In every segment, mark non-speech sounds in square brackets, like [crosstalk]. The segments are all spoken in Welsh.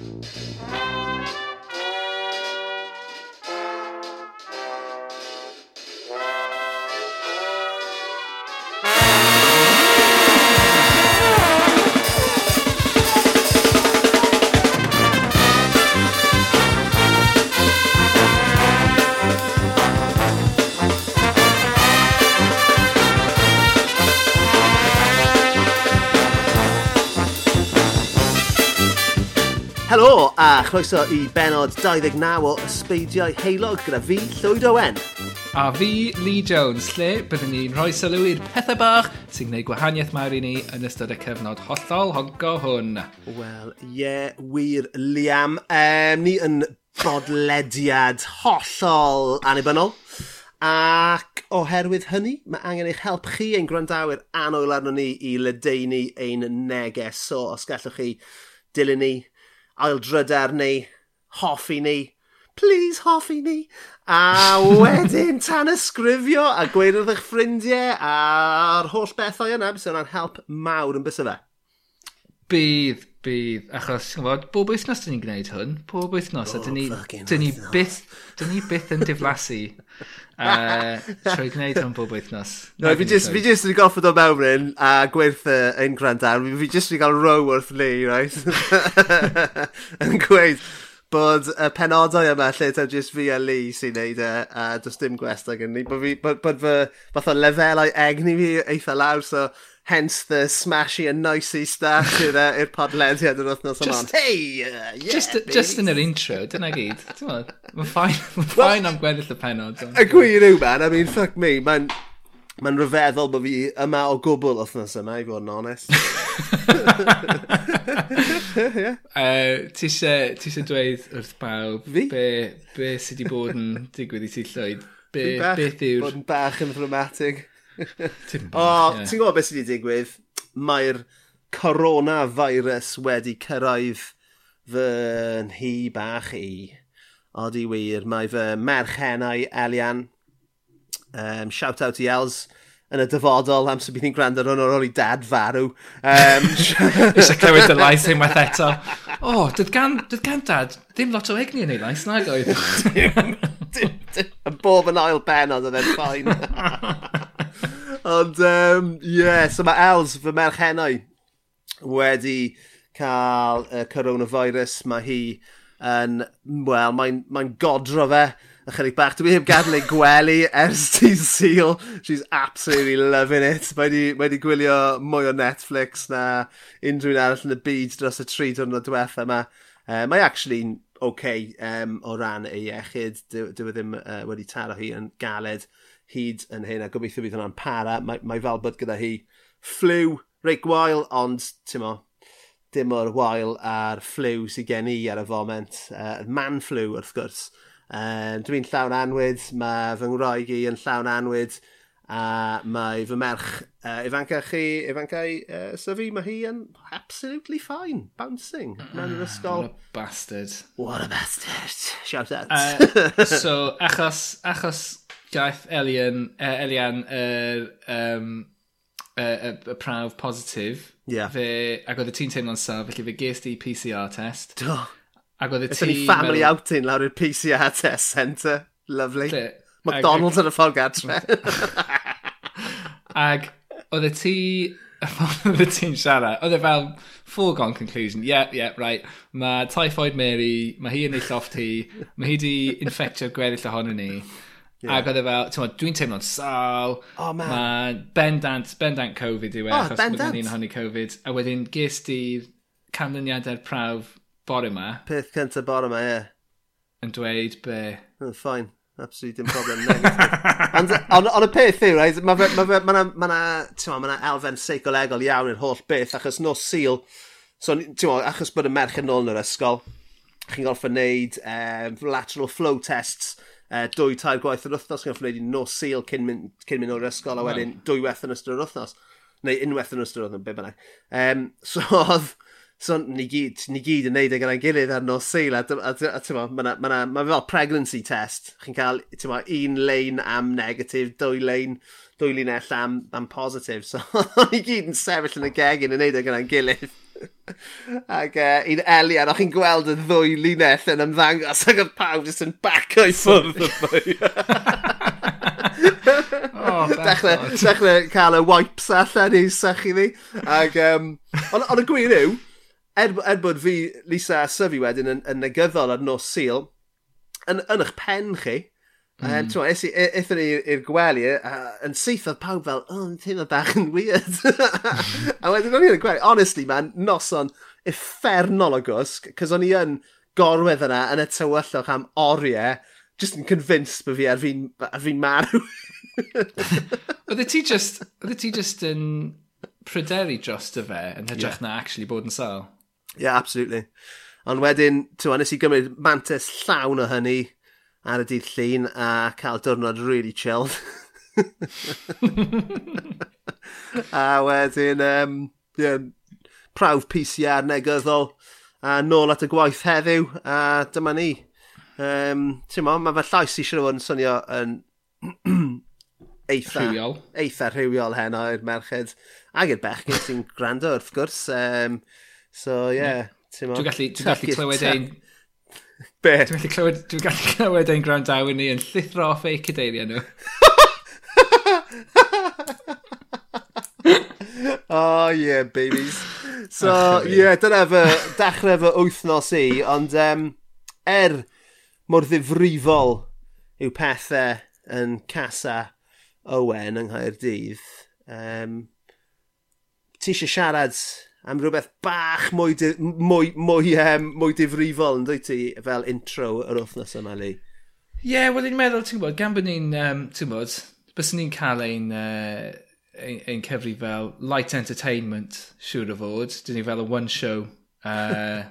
Música chroeso i benod 29 o Ysbeidiau Heilog gyda fi, Llywyd Owen. A fi, Lee Jones, lle byddwn ni'n rhoi sylw i'r pethau bach sy'n gwneud gwahaniaeth mawr i ni yn ystod y cyfnod hollol honco hwn. Wel, ie, yeah, wir, Liam. Um, ni yn bodlediad hollol anibynnol. Ac oherwydd hynny, mae angen eich help chi ein gwrandawyr anwyl arno ni i ledeini ein neges. So, os gallwch chi dilyn ni, aildryder ni, hoffi ni, please hoffi ni. A wedyn tan ysgrifio a gweud wrth eich ffrindiau a'r holl bethau yna, bys yna'n help mawr yn bys fe. Bydd, bydd. Achos, chi'n gwybod, bob wythnos dyn ni'n gwneud hwn. Bob wythnos. Bob a dyn ni, dyn ni, byth, dyn ni byth yn diflasu uh, trwy gwneud hwn bob wythnos. No, fi jyst fi jyst yn goffod o mewn ryn a gwerth ein gwrandawn. Fi jyst yn cael row wrth ni, right? yn gweud bod y penodau yma lle ta jyst fi a Lee sy'n neud e, a does dim gwestau gen ni, bod, fi, bod, bod fy fath o lefelau egni fi eitha lawr, so Hence the smashy and nicey stuff i'r podlediad yr wythnos yma. Just, hey, uh, yeah, just, baby. just yn yr intro, dyna gyd. Mae'n ffain, ma ffain am gweddill y penod. Y gwir yw, man. I mean, fuck me. Mae'n Mae'n rhyfeddol bod fi yma o gwbl wythnos yma, i fod yn onest. [laughs] [laughs] yeah. uh, ti eisiau dweud wrth bawb fi? be, be sydd wedi bod yn digwydd i ti llwyd? Be, beth yw'r... Bod yn bach yn ddramatig o, yeah. ti'n gwybod beth sydd wedi digwydd? Mae'r coronavirus wedi cyrraedd fy nhi bach i. Odi wir, mae fy merchenau Elian. Um, shout out i Els yn y dyfodol am sy'n bydd ni'n gwrando ar hwnnw o'r dad farw. Um, Eisiau [laughs] clywed y lais unwaith eto. O, oh, dyd gan, dyd gan dad, ddim lot o egni yn ei lais, nag oedd. [laughs] Yn bob yn ail benod oedd e'n ffain. [laughs] Ond, um, yeah, so mae Els fy merch merchenau wedi cael y uh, coronavirus. Mae hi yn, wel, mae'n mae godro fe ychydig bach. Dwi heb gadw ei gwely ers [laughs] ti'n syl. She's absolutely loving it. Mae di, mae di gwylio mwy o Netflix na unrhyw'n arall yn y byd dros y tri diwrnod diwetha yma. Uh, mae actually okay, um, o ran ei iechyd. Dwi, dwi e ddim uh, wedi taro hi yn galed hyd yn hyn, a gobeithio bydd hwnna'n para. Mae, mae fel bod gyda hi fflyw reit gwael, ond ti'n mo, dim o'r wael a'r fflyw sydd gen i ar y foment. Uh, man fflyw, wrth gwrs. Uh, dwi'n llawn anwyd, mae fy ngwraig i yn llawn anwyd, a mae fy merch uh, Ifanca chi, Ifanca i, uh, syfi, mae hi yn absolutely fine, bouncing, mewn i'r ysgol. What a bastard. What a bastard. Shout out. Uh, so, achos, achos Gaeth Elian, uh, Elian yr uh, um, uh, uh, y prawf positif. Yeah. Fe, ac oedd y ti'n teimlo'n saf, felly fe gest i PCR test. Do. Ac oedd y ti'n... ni family meddwl... outing lawr i'r PCR test centre. Lovely. Lle? McDonald's yn y ffordd gartre. [laughs] Ac oedd y ti... [laughs] Oedd y ti'n siarad, oedd e fel foregone conclusion. Yeah, yeah, right. Mae typhoid Mary, mae hi yn ei lloft hi, mae hi di infectio gweddill ohono ni. Yeah. Ac oedd e fel, dwi'n teimlo'n sal. Oh, man. Mae bendant, bendant Covid yw e, oh, achos bendant. ni'n honni Covid. A wedyn ges di'r canlyniadau'r prawf bore yma. Peth cyntaf bore yma, ie. Yeah. Yn dweud be... Oh, fine. Absolutely dim problem. Ond on on y peth yw, right, mae ma, ma, ma, ma, ma, ma, ma elfen seicolegol iawn i'r holl beth, achos nos syl, so, ma, achos bod y merch yn ôl yn yr ysgol, chi'n gorfod wneud um, ehm, lateral flow tests, uh, dwy tair gwaith yr wythnos, gan wneud i nos sil cyn mynd, cyn mynd o'r ysgol, a wedyn dwy weth yn ystod yr wythnos, neu unwaith yn ystod yr wythnos, be bynnag. Um, [laughs] so oedd, so ni gyd, ni gyd yn neud e gyda'n gilydd ar nos seil, a, a, a, a ti'n ma, ma, ma fel pregnancy test, chi'n cael, ma, un lein am negatif, dwy lein, dwy linell am, am positif, so [laughs] ni gyd yn sefyll yn y gegin yn neud e gyda'n gilydd. Ac uh, un Elian, o'ch chi'n gweld y ddwy linell yn ymddangos ac oedd pawb jyst yn bac o'i ffwrdd y ddwy. [laughs] oh, dechrau, dechrau cael y wipes allan i sach i ddi. Ac, um, ond, ond y gwir yw, er, er bod fi, Lisa a Syfi wedyn yn, yn negyddol ar nos Sil, yn, yn eich pen chi, Mm. Um, Tewa, eithon e, ni i'r gwely, uh, yn syth oedd pawb fel, oh, yn teimlo bach yn weird. [laughs] a wedyn o'n i yn y gwely, honestly man, noson effernol o gwsg, cos o'n i yn gorwedd yna yn y tywyllwch am oriau, just yn convinced bod fi ar fi'n fi marw. [laughs] Oedde ti just, oedde ti just yn pryderu dros dy fe yn hytrach yeah. na actually bod yn sal? Yeah, absolutely. Ond wedyn, ti'n nes i gymryd mantis llawn o hynny, ar y dydd llun a cael diwrnod really chilled. [laughs] a wedyn, um, yeah, prawf PCR negyddol a nôl at y gwaith heddiw a dyma ni. Um, Ti'n mo, mae fe llais i siarad yn swnio yn [clears throat] eitha, rhywiol. eitha rhywiol heno i'r merched ac i'r bechgyn sy'n gwrando wrth gwrs. Um, so, ie. Yeah, Ti'n gallu, gallu clywed ein Be? Dwi'n gallu clywed, dwi'n gallu clywed ein gwrandawyr ni yn llithro off eu cadeiriau nhw. [laughs] oh yeah, babies. So, oh, yeah, dyna fy dechrau fy wythnos i, ond um, er mor ddifrifol yw pethau yn casa Owen yng Nghaerdydd, um, ti eisiau siarad am rhywbeth bach mwy, di, mwy, mwy, um, mwy difrifol yn dweud ti fel intro yr wythnos yma, Lee? Ie, yeah, wel i'n meddwl, ti'n gwybod, gan bod ni'n, um, ti'n gwybod, bys ni'n cael ein, uh, ein, ein cyfri fel light entertainment, siŵr o fod. Dyn ni fel y one show. [laughs] Uh,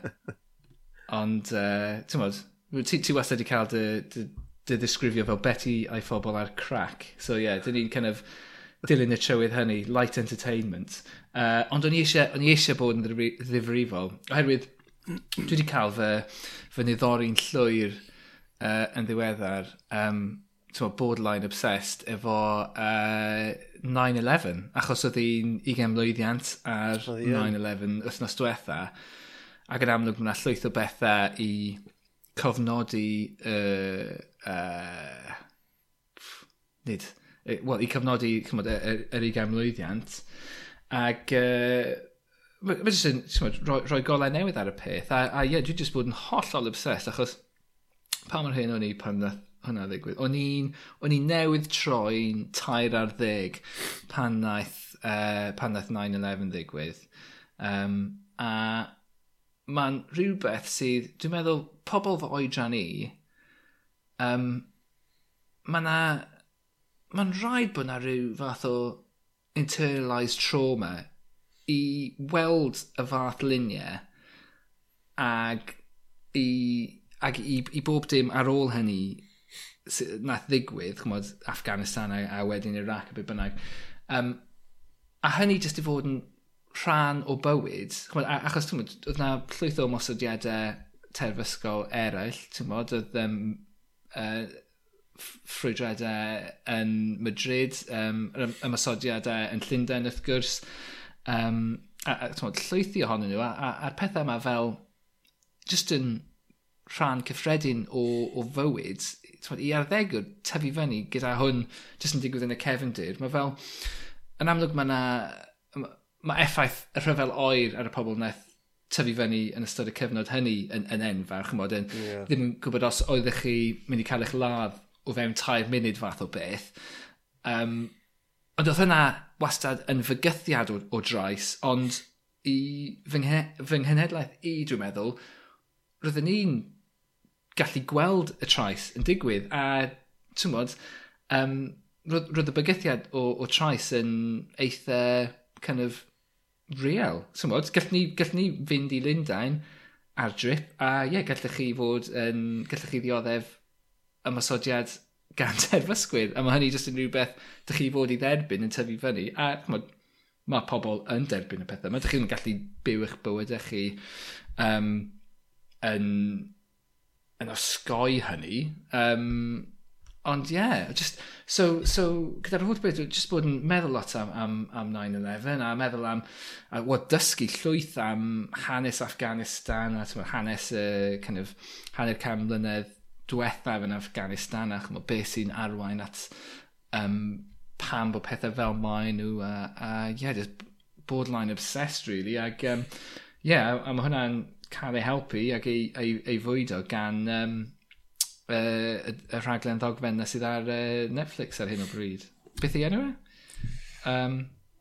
ond, uh, ti'n gwybod, ti, ti wastad wedi cael dy, dy, dy ddisgrifio fel beti a'i phobl ar crack. So ie, yeah, dyn ni'n kind of dilyn y trywydd hynny, light entertainment. Uh, ond o'n i eisiau bod yn ddifrifol, oherwydd dwi wedi cael fy, fy niddori'n llwyr uh, yn ddiweddar um, to, borderline obsessed efo uh, 9-11, achos oedd hi'n 20 mlynedd ar 9-11 wythnos diwetha, ac yn amlwg mae yna llwyth o bethau i cofnodi uh, uh, nid well, i cofnodi chymod, yr, yr ugain mlwyddiant. Ac uh, mae jyst yn chymod, rhoi, rhoi golau newydd ar y peth. A, a ie, yeah, dwi jyst bod yn hollol obsessed achos pa mae'r hyn o'n i pan nath hwnna ddigwydd. O'n i'n o'n i newydd troi'n tair ar ddeg pan naeth, uh, pan naeth 9-11 ddigwydd. Um, a mae'n rhywbeth sydd, dwi'n meddwl, pobl fy oedran i, um, mae yna mae'n rhaid bod na rhyw fath o internalised trauma i weld y fath luniau ag i, ag i, i bob dim ar ôl hynny nath ddigwydd, chymod, Afghanistan a, a wedyn Iraq a beth bynnag. Um, a hynny jyst i fod yn rhan o bywyd, chymod, achos ti'n oedd na llwyth o mosodiadau terfysgol eraill, ti'n oedd um, uh, ffrwydredau yn Madrid, um, yr ymosodiadau yn Llundain wrth gwrs, um, a, a tmod, llwythi ohonyn nhw, a, a, a'r pethau yma fel just yn rhan cyffredin o, o fywyd, tmod, i arddegwr tyfu fyny gyda hwn just yn digwydd yn y cefndir, mae fel, yn amlwg mae yna, mae effaith y rhyfel oer ar y pobl wnaeth tyfu fyny yn ystod y cyfnod hynny yn, yn enfawr, chymod, yn yeah. ddim yn gwybod os oeddech chi mynd i cael eich ladd o fewn tair munud fath o beth. Um, ond oedd hynna wastad yn fygythiad o, o drais, ond i fy, nghene, fy nghenedlaeth i, dwi'n meddwl, roedden ni'n gallu gweld y trais yn digwydd, a ti'n modd, um, roedd, roedd y bygythiad o, o trais yn eitha kind of real. Ti'n modd, gallwn ni, gallwn ni fynd i Lundain ar drip, a ie, yeah, gallwch chi fod yn, gallwch chi ddioddef ymosodiad gan [laughs] terfysgwyr, A mae hynny jyst yn rhywbeth dych chi fod i dderbyn yn tyfu fyny. A mae, mae pobl yn derbyn y pethau. Mae dych chi'n gallu byw eich bywydau chi um, yn, yn osgoi hynny. Um, ond ie, yeah, just, so, so gyda'r holl beth, just bod yn meddwl lot am, am, am 9-11 a meddwl am, a what dysgu llwyth am hanes Afghanistan a tyma, hanes y uh, kind of, hanner cam mlynedd diwethaf yn Afghanistan ac mae beth sy'n arwain at um, pam bod pethau fel maen nhw a, a yeah, just borderline obsessed really ac um, yeah, a mae hwnna'n cael ei helpu ac ei, ei, ei fwydo gan um, uh, y, y rhaglen ddogfen na sydd ar uh, Netflix ar hyn o bryd. Beth i enw e? Um,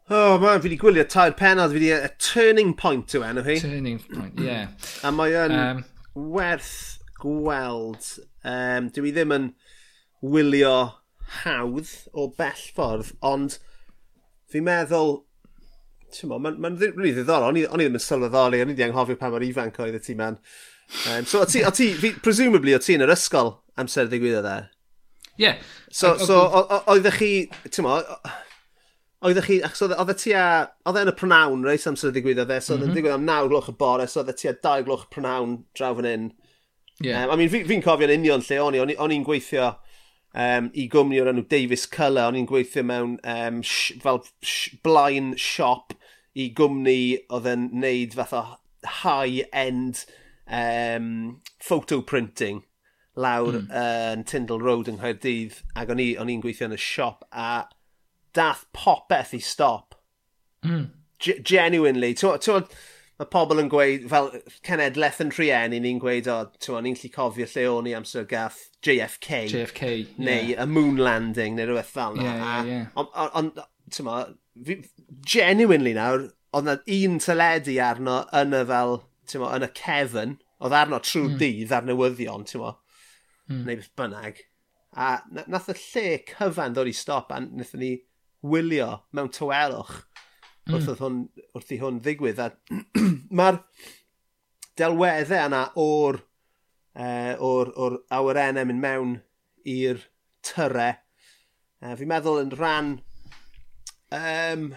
Oh man, fi wedi gwylio tair penod, fi wedi a turning point yw enw hi. Turning point, ie. Yeah. a mae yn um, werth gweld... Um, dwi ddim yn wylio hawdd o bell ffordd, ond fi'n meddwl... Mae'n ma, ma rili ddiddorol, o'n i ddim yn sylweddoli, o'n i wedi anghofio pa mor ifanc oedd y ti man. Um, so, o ti, o ti, fi, presumably, o ti yn yr ysgol amser ddigwyddodd e? Ie. Yeah. So, o, so oeddech chi, ti'n mo, oeddech chi, achos oedd y ti a, oedd e yn y pronawn, reis amser ddigwyddodd e, so oedd mm -hmm. yn digwydd am 9 gloch y bore, so oedd y ti a 2 gloch y pronawn draw fan hyn. Yeah. Um, I mean, fi'n fi, cofio'n union lle o'n i. O'n i'n gweithio um, i gwmni o'r enw Davis Colour. O'n i'n gweithio mewn um, sh, fel sh, blaen siop i gwmni oedd yn neud fath o high-end um, photo printing lawr mm. uh, yn Tyndall Road yng Nghaerdydd ac o'n i'n gweithio yn y siop a dath popeth i stop. Mm. G genuinely. Ti'n mae pobl yn gweud, fel cenedlaeth yn trienni, ni'n gweud, o, oh, ni'n lli cofio lle o'n i amser gath JFK. JFK, Neu yeah. y moon landing, neu rhywbeth fel yna. Yeah, yeah, yeah. Ond, ti'n ma, genuinely nawr, oedd na un teledu arno yn y fel, ti'n ma, yn y cefn, oedd arno trwy mm. dydd ar newyddion, ti'n ma, mm. neu beth bynnag. A nath y lle cyfan ddod i stop a wnaethon ni wylio mewn tywelwch mm. wrth, hwn, wrth i hwn ddigwydd. [clears throat] Mae'r delweddau yna o'r, uh, o'r, or awyrennau mynd mewn i'r tyre. Uh, fi'n meddwl yn rhan... Um,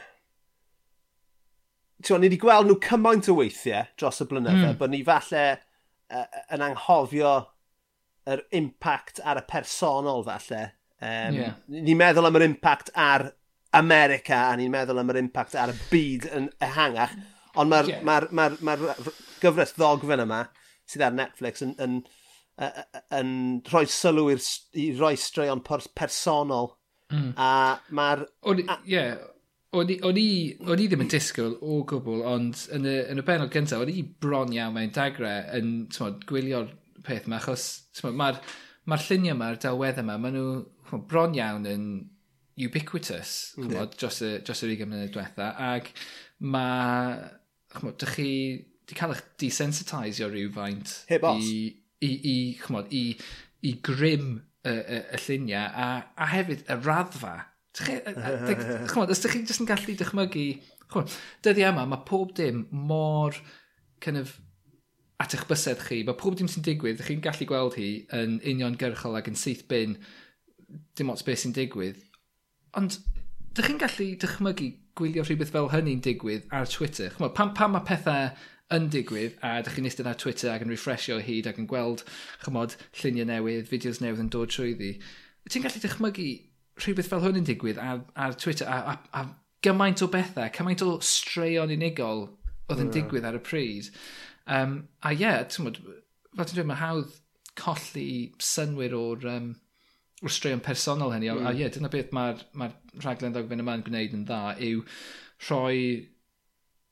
Tio, ni wedi gweld nhw cymaint o weithiau dros y blynyddoedd, mm. bod ni falle uh, yn anghofio yr impact ar y personol falle. Um, yeah. Ni'n meddwl am yr impact ar America a ni'n meddwl am yr impact ar y byd yn ehangach. Ond mae'r yeah. ma r, ma ma gyfres ddogfen yma sydd ar Netflix yn, yn, yn, yn rhoi sylw i'r i roi straeon personol. Mm. A mae'r... Ie, o'n i ddim yn disgwyl o gwbl, ond yn y, yn y benod gyntaf, o'n i bron iawn mewn dagre yn tmod, gwylio'r peth yma, achos mae'r ma, r, ma lluniau yma, yr delweddau yma, maen nhw bron iawn yn ubiquitous mm. chmod, dros, y, dros yr 20 mlynedd diwetha ac mae chmod, dych chi di cael eich desensitisio rhywfaint Hip i, i, i, chmod, i, i grym y, y, y lluniau a, a hefyd y raddfa. [laughs] Chmod, os ydych chi jyst yn gallu dychmygu chmod, dyddi yma mae pob dim mor kind of at eich bysedd chi. Mae pob dim sy'n digwydd ydych chi'n gallu gweld hi yn uniongyrchol ac yn syth bin dim ots beth sy'n digwydd. Ond, dych chi'n gallu dychmygu gwylio rhywbeth fel hynny'n digwydd ar Twitter? Chymod, pam, pam mae pethau yn digwydd a dych chi'n eistedd ar Twitter ac yn refreshio hyd ac yn gweld, chymod, lluniau newydd, fideos newydd yn dod trwyddi. Ti'n gallu dychmygu rhywbeth fel hwn yn digwydd ar, ar Twitter a, a, a gymaint o bethau, cymaint o straeon unigol oedd yn yeah. digwydd ar y pryd. Um, a ie, yeah, ti'n mwyd, fel ti'n dweud, mae hawdd colli synwyr o'r um, straeon personol hynny. Mm. A hmm. ie, yeah, dyna beth mae'r ma, rhaglen ddogfen yma'n gwneud yn dda, yw rhoi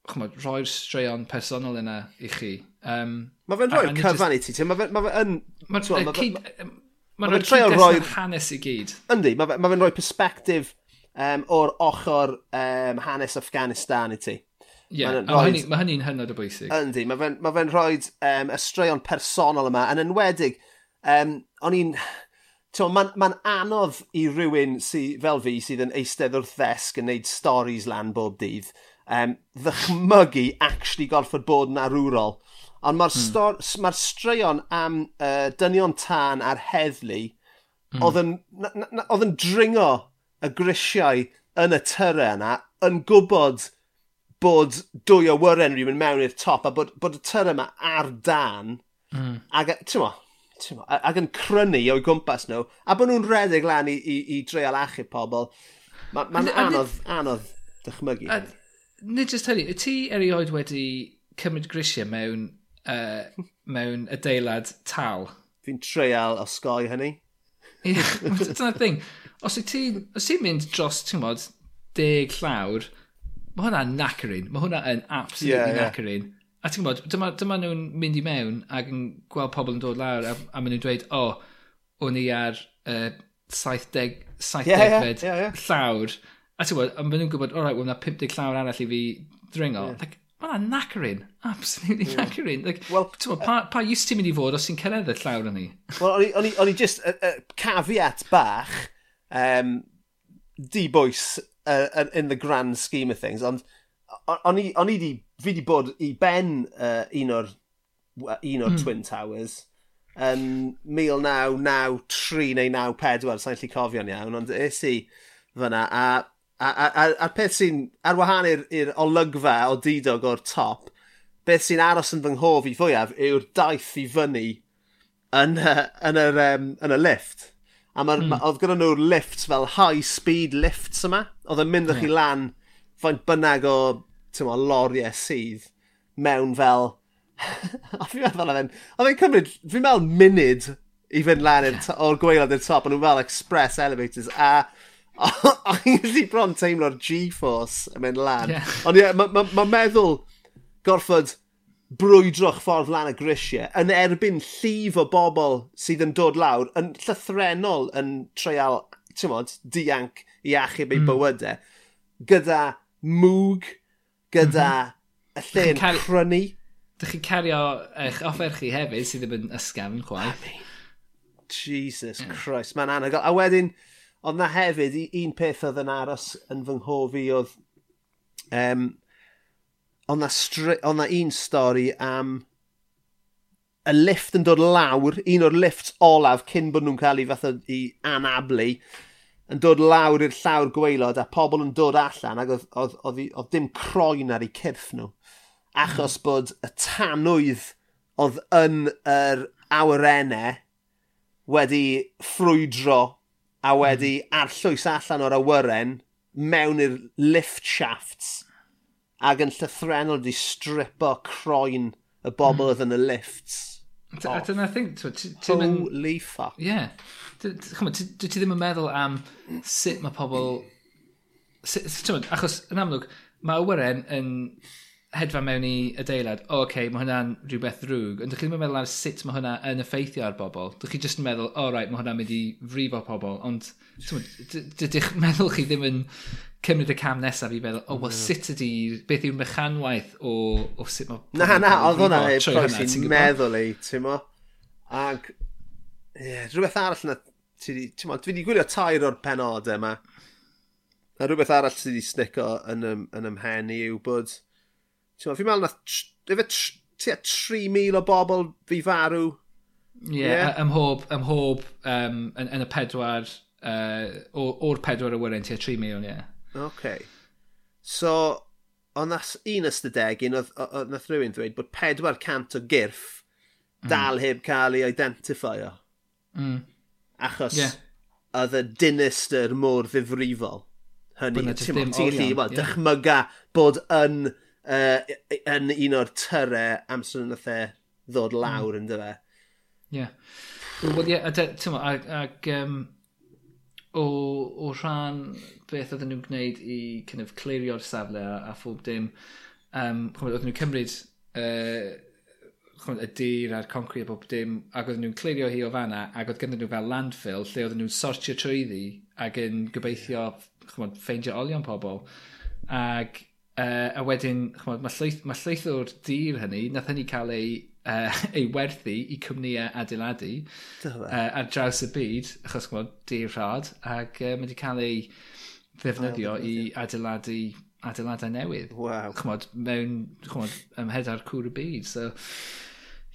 chmod, rhoi'r straeon personol yna i chi. Um, mae fe'n rhoi'r cyfan i ti. Mae fe'n ma fe yn... Mae'n rhoi'r cyd-destun rhoi... hanes i gyd. Yndi, mae fe'n ma rhoi perspektif um, o'r ochr um, hanes Afghanistan i ti. Ie, yeah, mae hynny'n ma hynny hynod o bwysig. Yndi, mae fe'n ma fe rhoi um, y straeon personol yma, yn enwedig, um, o'n i'n mae'n ma, anodd i rywun sy, fel fi sydd yn eistedd wrth ddesg yn neud storys lan bob dydd, um, ddychmygu actually gorfod bod yn arwrol. Ond mae'r hmm. ma straeon am uh, dynion tân a'r heddlu hmm. oedd yn dringo y grisiau yn y tyrau yna yn gwybod bod dwy o wyren rhywun mewn i'r top a bod, bod y tyrau yma ar dan. Mm. Ac, e, ti'n mo, ac yn crynu o'i gwmpas nhw, a bod nhw'n redeg lan i, i, i dreul achub pobl, mae'n ma, ma anodd, anodd dychmygu. A, nid jyst hynny, y ti erioed wedi cymryd grisiau mewn, uh, mewn adeilad tal? Fi'n treial osgoi hynny. Ie, [laughs] dyna'r thing. Os i ti, os ti'n mynd dros, ti'n modd, deg llawr, mae hwnna'n nacerin. Mae hwnna yn absolutely yeah, yeah. nacerin a ti'n gwybod, dyma, dyma nhw'n mynd i mewn ac yn gweld pobl yn dod lawr a, a maen nhw'n dweud, o, oh, o'n i ar uh, 70, 70 yeah, yeah, yeah, yeah. llawr. A ti'n gwybod, a maen nhw'n gwybod, o right, wel, na 50 llawr arall i fi ddringo. Yeah. Like, Mae'n nacarin. Absolutely yeah. nacarin. Like, well, ma, pa, pa use ti'n mynd i fod os ti'n cyrraedd y llawr yn ni? Wel, o'n i just uh, uh, caveat bach, um, dibwys uh, in the grand scheme of things, ond o'n i wedi fi wedi bod i ben uh, un o'r, un o'r mm. Twin Towers yn 1993 neu 94, sa'n lli cofio'n iawn, ond es i fyna, a, a, a, a, a'r peth sy'n, ar wahan i'r olygfa o didog o'r top, beth sy'n aros yn fy nghof i fwyaf yw'r daith i fyny yn, uh, yn, yr, um, yn y lift. A hmm. ma, mm. oedd gyda nhw'r lifts fel high speed lifts yma, oedd yn mynd yeah. chi lan faint bynnag o tymo, loriau sydd mewn fel... [laughs] a fi'n meddwl oedd e'n... Oedd e'n cymryd, fi'n meddwl munud i fynd lan yeah. o'r gweilad i'r top, ond nhw'n fel express elevators, a [laughs] o'n i'n gallu bron teimlo'r G-force yn mynd lan. Yeah. Ond ie, mae ma, ma meddwl gorfod brwydro'ch ffordd lan y grisiau yn erbyn llif o bobl sydd yn dod lawr yn llythrenol yn treial, ti'n modd, dianc i achub eu mm. bywydau gyda mwg gyda mhm. y lle'n car... crynu. Dych chi'n cario eich offer chi hefyd sydd ddim yn ysgafn chwaith. I mean, Jesus yeah. Christ, mae'n anhygoel. A wedyn, ond na hefyd, un peth oedd yn aros yn fy nghofi oedd... Um, ond na, ond na un stori am y lift yn dod lawr, un o'r lifts olaf cyn bod nhw'n cael ei fatha i anablu, yn dod lawr i'r llawr gweilod a pobl yn dod allan ac oedd, oedd, oedd, oedd dim croen ar eu cyrff nhw. Achos hmm. bod y tanwydd oedd yn yr awyrennau wedi ffrwydro a wedi hmm. arllwys allan o'r awyren mewn i'r lift shafts ac yn llythrenol wedi stripo croen y bobl hmm. oedd yn y lifts. A dyna thing, ti'n... Holy fuck. Yeah. Chymod, dwi ti ddim yn meddwl am sut mae pobl... Chymod, achos yn amlwg, mae awyren yn hedfa mewn i adeilad, o, oh, okay, mae hwnna'n rhywbeth ddrwg, ond ydych chi ddim yn meddwl ar sut mae hwnna yn effeithio ar bobl. Ydych chi jyst yn meddwl, o, oh, right, mae hwnna'n mynd i frifo pobl, ond dydych [laughs] meddwl chi ddim yn cymryd y cam nesaf i feddwl, o, oh, wel, mm. sut ydy, beth yw'r mechanwaith o, o sut mae... Na, na, oedd hwnna e pwysig meddwl ei, ti'n mo? Ac, ie, yeah, rhywbeth arall na Dwi wedi gwylio tair o'r penodau yma. A rhywbeth arall sydd wedi snico yn, ym, yn ymhen i yw bod... Fi'n meddwl na... Efe tua 3,000 o bobl fi farw. Ie, yeah, yeah. ym mhob um, yn, yn, y pedwar... Uh, o'r pedwar y wyren tua 3,000, ie. Yeah. Okay. So, ond nas un ystadegyn, oedd oedd nath rhywun ddweud bod 400 o gyrff dal mm. heb cael ei identifio. Mm achos yeah. oedd y dinister mor ddifrifol. Hynny, ti'n gallu well, yeah. dychmyga bod yn, uh, yn un o'r tyre amser yn e ddod mm. lawr mm. yn dyfa. Ie. Yeah. Wel, ie, ag, ag um, o, o rhan beth oedden nhw'n gwneud i kind of, clirio'r safle a, a phob dim, um, oedden nhw'n cymryd uh, chwn, y dir a'r concrete a bob dim, ac oedden nhw'n clirio hi o fanna, ac oedd gyda nhw fel landfill, lle oedden nhw'n sortio trwyddi, ac yn gobeithio, chymod, ffeindio olion pobl. Ac uh, a wedyn, chymod, mae llwyth, ma llwyth o'r dir hynny, nath hynny cael ei, uh, ei werthu i cwmnïau adeiladu uh, ar draws y byd, achos chymod, dir rhad, ac uh, mae wedi cael ei ddefnyddio i adeiladu adeiladau newydd. Wow. Chmod, mewn, chmod, ymhed ar cwr y byd. So,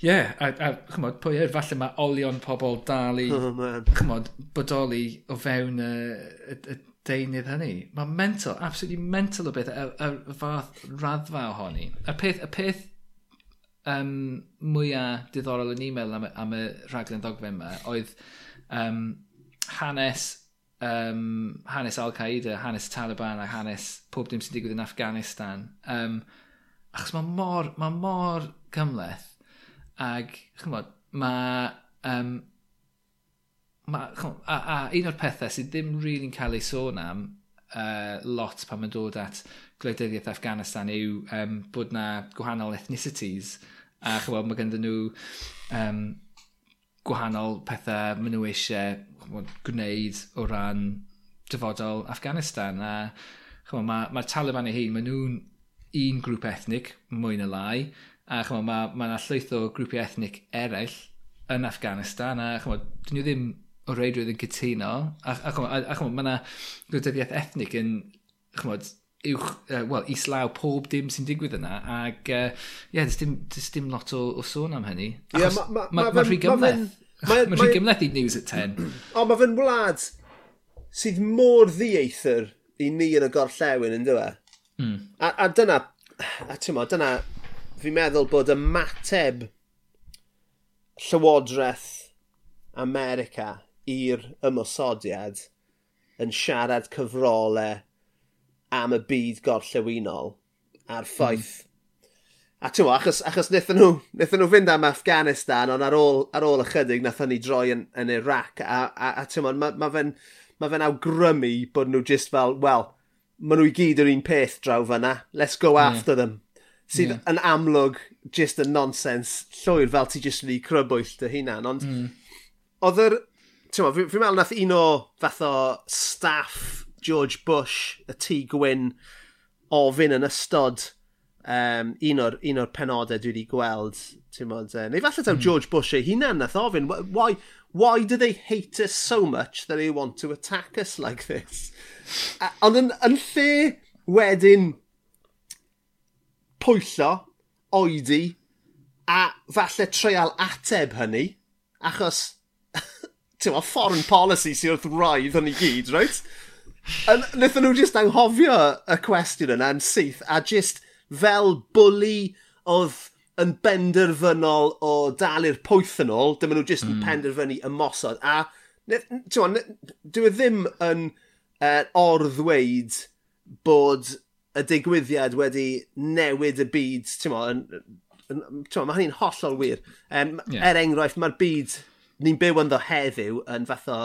Ie, a, a chymod, pwy yw'r falle mae olion pobl dal i, [laughs] oh, man. chymod, bodoli o fewn y, y, y deunydd hynny. Mae mental, absolutely mental o beth, y, y, y fath raddfa ohoni. Y peth, y peth um, mwyaf diddorol yn e-mail am, am y rhaglen ddogfen yma oedd um, hanes um, hanes Al-Qaeda, hanes Taliban a hanes pob dim sy'n digwydd yn Afghanistan. Um, achos mae mor, ma mor gymleth Ag, chymod, mae... Um, ma, chymod, a, a, un o'r pethau sydd ddim rili'n really cael ei sôn am uh, lot pan mae'n dod at gwleidyddiaeth Afghanistan yw um, bod na gwahanol ethnicities. A chymod mae ganddyn nhw um, gwahanol pethau maen nhw eisiau gwneud o ran dyfodol Afghanistan. A mae'r ma, ma Taliban eu hun, maen nhw'n un grŵp ethnic, mwy na lai, A chymod, mae ma yna llwyth o grwpiau ethnic eraill yn Afghanistan a chymod, dyn nhw ddim o reidrwydd yn cytuno. A, a, chymod, a, a chymod, mae yna gwleidyddiaeth ethnic yn, chymod, uwch, uh, wel, islaw pob dim sy'n digwydd yna. Ac, ie, uh, yeah, dys dim, does dim lot o, o sôn am hynny. Ie, yeah, mae ma, ma, ma, rhy gymleth. [laughs] Mae rhy ma, gymleth i News at 10. o, mae fe'n wlad sydd mor ddieithr i ni yn y gorllewin, yn dweud. Mm. A, a dyna, a ti'n dyna fi'n meddwl bod ymateb Llywodraeth America i'r ymosodiad yn siarad cyfrolau am y byd gorllewinol a'r hmm. ffaith. Mm. A ti'n achos, achos wnaethon nhw, wnaethon nhw fynd am Afghanistan, ond ar ôl, ar ôl ychydig wnaethon ni droi yn, yn Iraq, a, a, a ti'n ma, ma fe'n ma fe awgrymu bod nhw just fel, wel, maen nhw i gyd yr un peth draw fyna, let's go hmm. after mm. them sydd yeah. yn amlwg just yn nonsens llwyr fel ti jyst wedi crybwyll dy hunan. Ond mm. oedd yr... Ti'n fi'n fi meddwl nath un o fath o staff George Bush, y tŷ gwyn, ofyn yn ystod um, un o'r, un o'r penodau dwi wedi gweld. Mod, uh, neu falle taw mm. George Bush ei hunan nath ofyn, why, why do they hate us so much that they want to attack us like this? Ond yn, yn lle wedyn pwyllo, oedi, a falle treial ateb hynny, achos, [laughs] ti'n foreign policy sy'n wrth raidd hynny gyd, right? Nethon nhw just anghofio y cwestiwn yna yn syth, a just fel bwli oedd yn benderfynol o dal i'r pwyth yn ôl, dyma nhw just mm. yn hmm. penderfynu ymosod. A, ti'n dwi e ddim yn uh, orddweud bod y digwyddiad wedi newid y byd, ti'n mo, mae hynny'n hollol wir. Um, yeah. Er enghraifft, mae'r byd ni'n byw ynddo heddiw yn fath o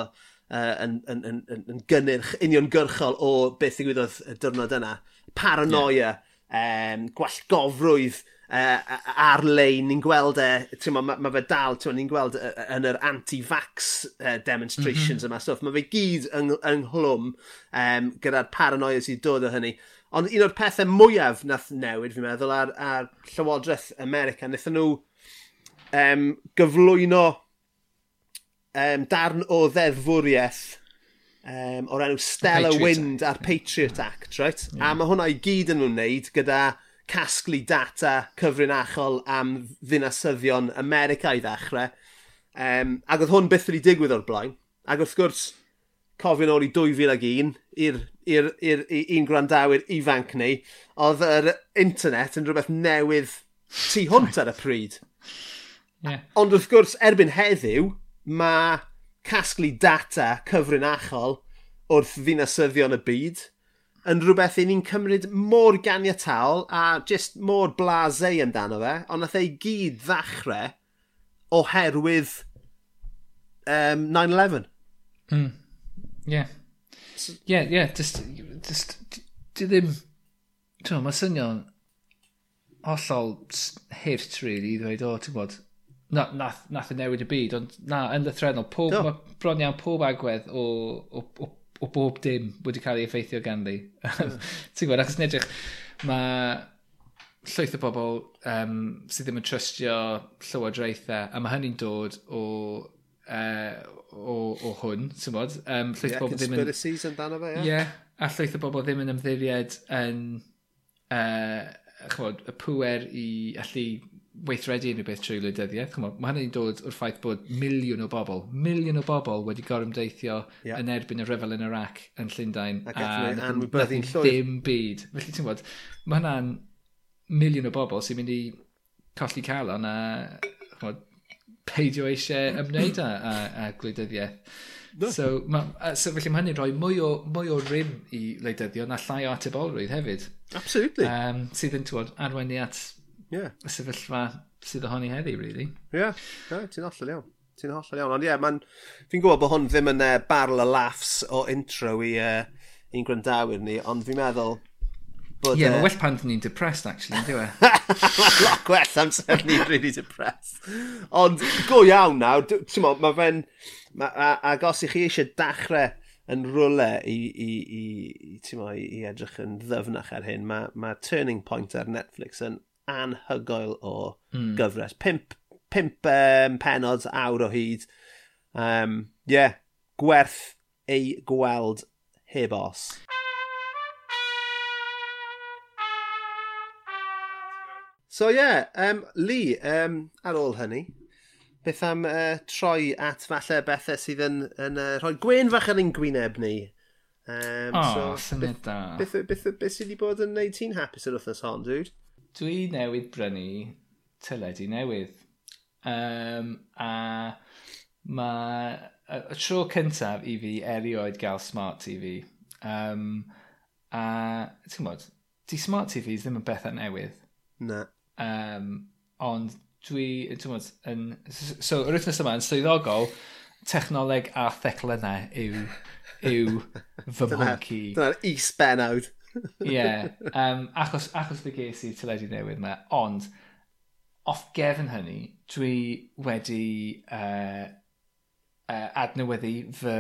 uh, yn, yn, yn, yn, yn gynnyrch uniongyrchol o beth ddigwyddodd y diwrnod yna. Paranoia, yeah. um, gwallgofrwydd uh, ar-lein, ni'n gweld e, ti'n mo, mae ma fe dal, ti'n ni'n gweld uh, yn yr anti-vax uh, demonstrations mm -hmm. yma, so mae fe gyd yng, ynghlwm um, gyda'r paranoia sydd dod o hynny. Ond un o'r pethau mwyaf nath newid, fi'n meddwl, ar, ar Llywodraeth America, wnaethon nhw um, gyflwyno um, darn o ddeddfwriaeth um, o'r enw Stella Wind a'r Patriot Act, right? Yeah. A mae hwnna i gyd yn nhw'n wneud gyda casglu data cyfrinachol am ddinasyddion America i ddechrau. Um, ac oedd hwn byth wedi digwydd o'r blaen. Ac wrth gwrs, cofio nôl i 2001 i'r i'r un gwrandawyr ifanc ni, oedd yr internet yn rhywbeth newydd tu hwnt ar y pryd. Yeah. Ond wrth gwrs, erbyn heddiw, mae casglu data cyfrinachol wrth ddinasyddion y byd yn rhywbeth i ni'n cymryd mor ganiataol a just mor blaseu amdano fe, ond nath ei gyd ddechrau oherwydd um, 9-11. Mm. Yeah. So, yeah, yeah, just, just, di ddim, ti'n mae synion hollol hirt, really, i ddweud, o, ti'n bod, na, nath, nath y newid y byd, ond na, yn lythrenol, pob, no. mae bron iawn pob agwedd o, o, o, o bob dim wedi cael ei effeithio ganddi. Hmm. [laughs] ti'n gwybod, achos yn edrych, mae llwyth o bobl um, sydd ddim yn trystio llywodraethau, a mae hynny'n dod o uh, o, o hwn, ti'n bod? Um, llwyth yeah, bobl ddim yn... Conspiracies amdano fe, ie. Yeah. a llwyth o bobl ddim yn ymddiried yn... Uh, chymod, y pwer i allu weithredu unrhyw beth trwy wleidyddiaeth. Chymod, mae hynny'n dod o'r ffaith bod miliwn o bobl, miliwn o bobl wedi gorymdeithio yeah. yn erbyn y rhyfel yn Iraq yn Llundain. Ac eithaf anwybyddu'n llwyr. Dim byd. Felly ti'n bod, mae hynna'n miliwn o bobl sy'n mynd i colli calon a chymod, peidio eisiau ymwneud â, â, â gwleidyddiaeth. So, ma, so felly mae hynny'n rhoi mwy o, mwy o rym i wleidyddion a llai o atebolrwydd hefyd. Absolutely. Um, sydd yn tywod arwenni at yeah. y sefyllfa sydd ohoni heddi, really. Ie, yeah. no, ti'n hollol iawn. Ti'n hollol iawn. Ond ie, yeah, fi'n gwybod bod hwn ddim yn uh, barl y laughs o intro i uh, un gwrandawyr ni, ond fi'n meddwl But, yeah, uh, mae well pan dyn ni'n depressed, actually, yn diwe. Lock [laughs] well, I'm certainly really depressed. Ond go iawn nawr, ti'n mo, mae fe'n... Ma, ac os i chi eisiau dachrau yn rwle i, i, i, i, mo, i edrych yn ddyfnach ar hyn, mae ma Turning Point ar Netflix yn anhygoel o mm. gyfres. Pimp, pimp um, penod awr o hyd. Um, yeah, gwerth ei gweld heb os. So ie, yeah, um, Lee, um, ar ôl hynny, beth am uh, troi at falle bethau sydd yn, yn uh, rhoi gwen fach ar ein gwyneb ni? Um, oh, so, syniad da. Beth, beth, beth, beth sydd wedi bod yn neud ti'n hapus yr wythnos hon, dwi'n? Dwi newydd brynu tyledu newydd. Um, a mae y tro cyntaf i fi erioed gael smart TV. Um, a, ti'n gwybod, di smart TVs ddim yn bethau newydd. Na. Um, ond dwi, ti'n yn... So, yr wythnos yma yn swyddogol, technoleg a theclynau yw, yw [laughs] fy mwnci. Dyna'r is-benawd. [laughs] Ie, um, achos, achos fe ges i tyledu newydd yma, ond off gefn hynny, dwi wedi uh, uh, adnewyddu fy,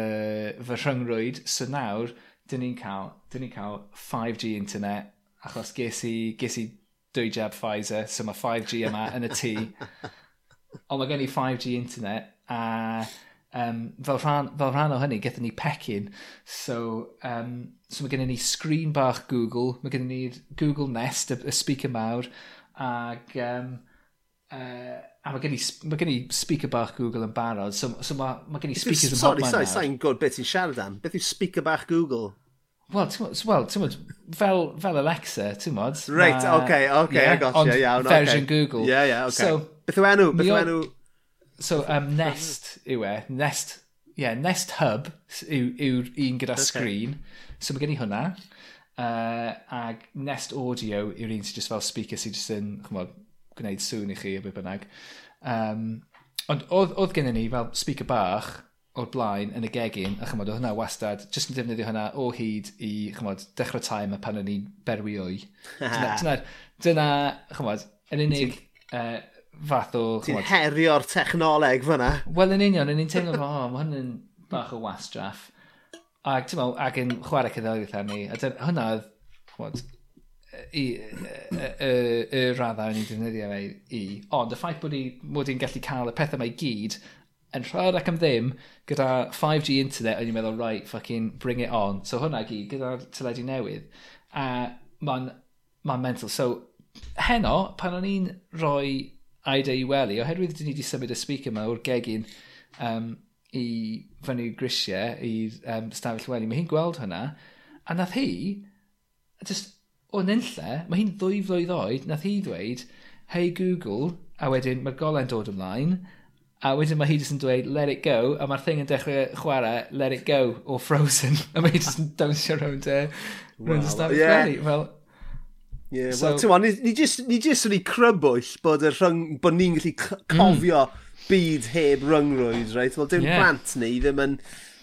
fy rhyngrwyd, so nawr, dyn ni'n cael, dyn ni cael 5G internet, achos ges i, ges i dwy jab Pfizer, so mae 5G yma yn y tŷ. [laughs] Ond mae gen i 5G internet, a um, fel, rhan, fel rhan o hynny, gyda ni pecyn. So, um, so mae gen i ni screen bach Google, mae gen i ni Google Nest, y, y speaker mawr, ag, Um, uh, a mae gen, i, mae gen i speaker bach Google yn barod, so, so mae, mae gen i speakers yn bobman Sorry, sorry, sa'n gwybod beth ti'n siarad am. Beth yw speaker bach Google? Wel, t'mod, wel, t'mod, fel, fel Alexa, t'mod. Right, ma, okay, okay, yeah, I you, iawn, yeah, okay. version Google. Yeah, yeah. Okay. So, Beth yw enw, beth yw enw? So, um, Nest yw e, Nest, yeah, Nest Hub yw'r yw un gyda okay. screen. So mae gen i hwnna. Uh, ag Nest Audio yw'r un sy'n just fel speaker sy'n just yn, chymod, gwneud sŵn i chi a beth bynnag. Um, ond oedd, oedd gen i ni fel speaker bach, o'r blaen yn y gegin, a chymod, oedd hwnna wastad, jyst yn defnyddio hwnna o hyd i, chymod, dechrau time pan o'n i'n berwi o'i. dyna, [laughs] dyna, dyna, chymod, yn unig uh, fath o... Ti'n herio'r technoleg fyna. Wel, yn union, yn un teimlo, [laughs] o, oh, mae hwn yn bach o wastraff. Ac, ti'n meddwl, ac yn chwarae cyddoedd ar ni, a dyna, hwnna oedd, chymod, i y raddau o'n i'n defnyddio fe i. Ond y ffaith bod, i, bod i'n gallu cael y pethau mae gyd yn rhad ac am ddim, gyda 5G internet, o'n i'n meddwl, right, fucking bring it on. So hwnna gyd, gyda'r teledu newydd. A mae'n ma mental. So, heno, pan o'n i'n rhoi Aida i wely, oherwydd dyn ni wedi symud y speaker yma o'r gegin um, i fyny grisiau i'r um, stafell wely, mae hi'n gweld hwnna, a nath hi, just o nynlle, mae hi'n ddwy flwydd oed, nath hi ddweud, hey Google, a wedyn mae'r golen dod ymlaen, A wedyn mae hi jyst yn dweud, let it go, a mae'r thing yn dechrau chwarae, let it go, o Frozen. [laughs] a mae hi jyst yn dawnsio rownd e, rownd y stafell yeah. Ready. Fel, Yeah, so, well, ti'n ni, ni jyst ni jyst yn ei crybwyll bod, y rhwng, bod ni'n gallu mm. cofio mm. byd heb ryngrwyd, right? Wel, dim yeah. plant ni ddim yn,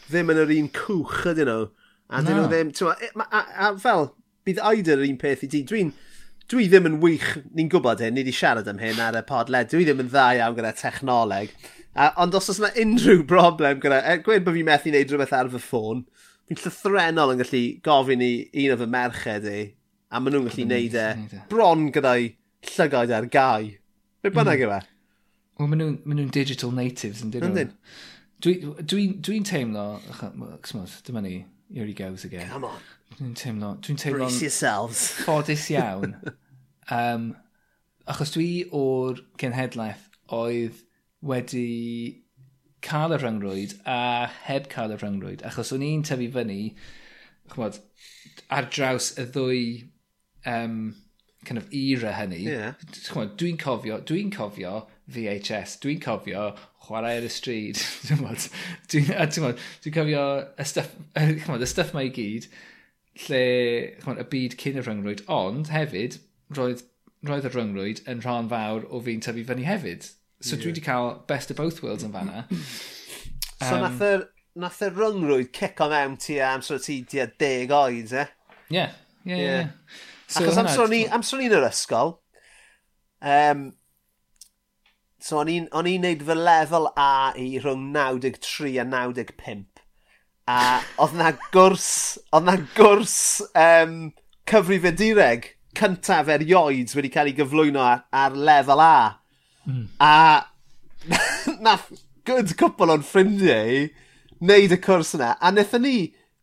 ddim yn yr un cwch ydyn nhw. A no. dyn nhw ddim, ti'n e, a, a, a, fel, bydd oed yr un peth i ti. Dwi'n, dwi, dwi ddim yn wych, ni'n gwybod hyn, ni wedi siarad am hyn ar y podled, dwi ddim yn dda iawn gyda technoleg. A, ond os oes yna unrhyw broblem gyda, er, gweud bod fi'n methu wneud rhywbeth ar fy ffôn, fi'n llythrenol yn gallu gofyn i un o fy merched i, a maen nhw'n gallu wneud e bron gyda'i llygoed ar gau. Be bynnag mm. yw e? Wel, maen nhw'n nhw digital natives yn dyn nhw. Dwi'n dwi, dwi teimlo, dyma ni, here he goes again. Come on. Dwi'n teimlo... Dwi'n teimlo... Brace yourselves. Ffodus [laughs] iawn. um, achos dwi o'r genhedlaeth oedd wedi cael y rhyngrwyd a heb cael y rhyngrwyd. Achos o'n i'n tyfu fyny, chymod, ar draws y ddwy um, kind of era hynny. Yeah. Dwi'n cofio, dwi'n cofio VHS, dwi'n cofio chwarae ar y stryd. [laughs] dwi'n dwi, dwi cofio y stuff, [laughs] y stuff mae i gyd lle chwan, y byd cyn y rhyngrwyd, ond hefyd roedd, roedd y rhyngrwyd yn rhan fawr o fi'n tyfu fyny hefyd. So yeah. dwi wedi cael best of both worlds yn fanna. [laughs] so um, nath y, nath y ryngrwyd cico mewn ti am sort ti tua deg oed, e? Ie, ie, ie. Achos amser o'n i'n yr ysgol, um, so o'n i'n neud fy lefel A i rhwng 93 a 95. A oedd na gwrs, oedd na gwrs um, cyfrifedureg cyntaf erioed wedi cael ei gyflwyno ar, ar lefel A. Mm. A [laughs] nath good cwpl o'n ffrindiau wneud y cwrs yna. A wnaethon ni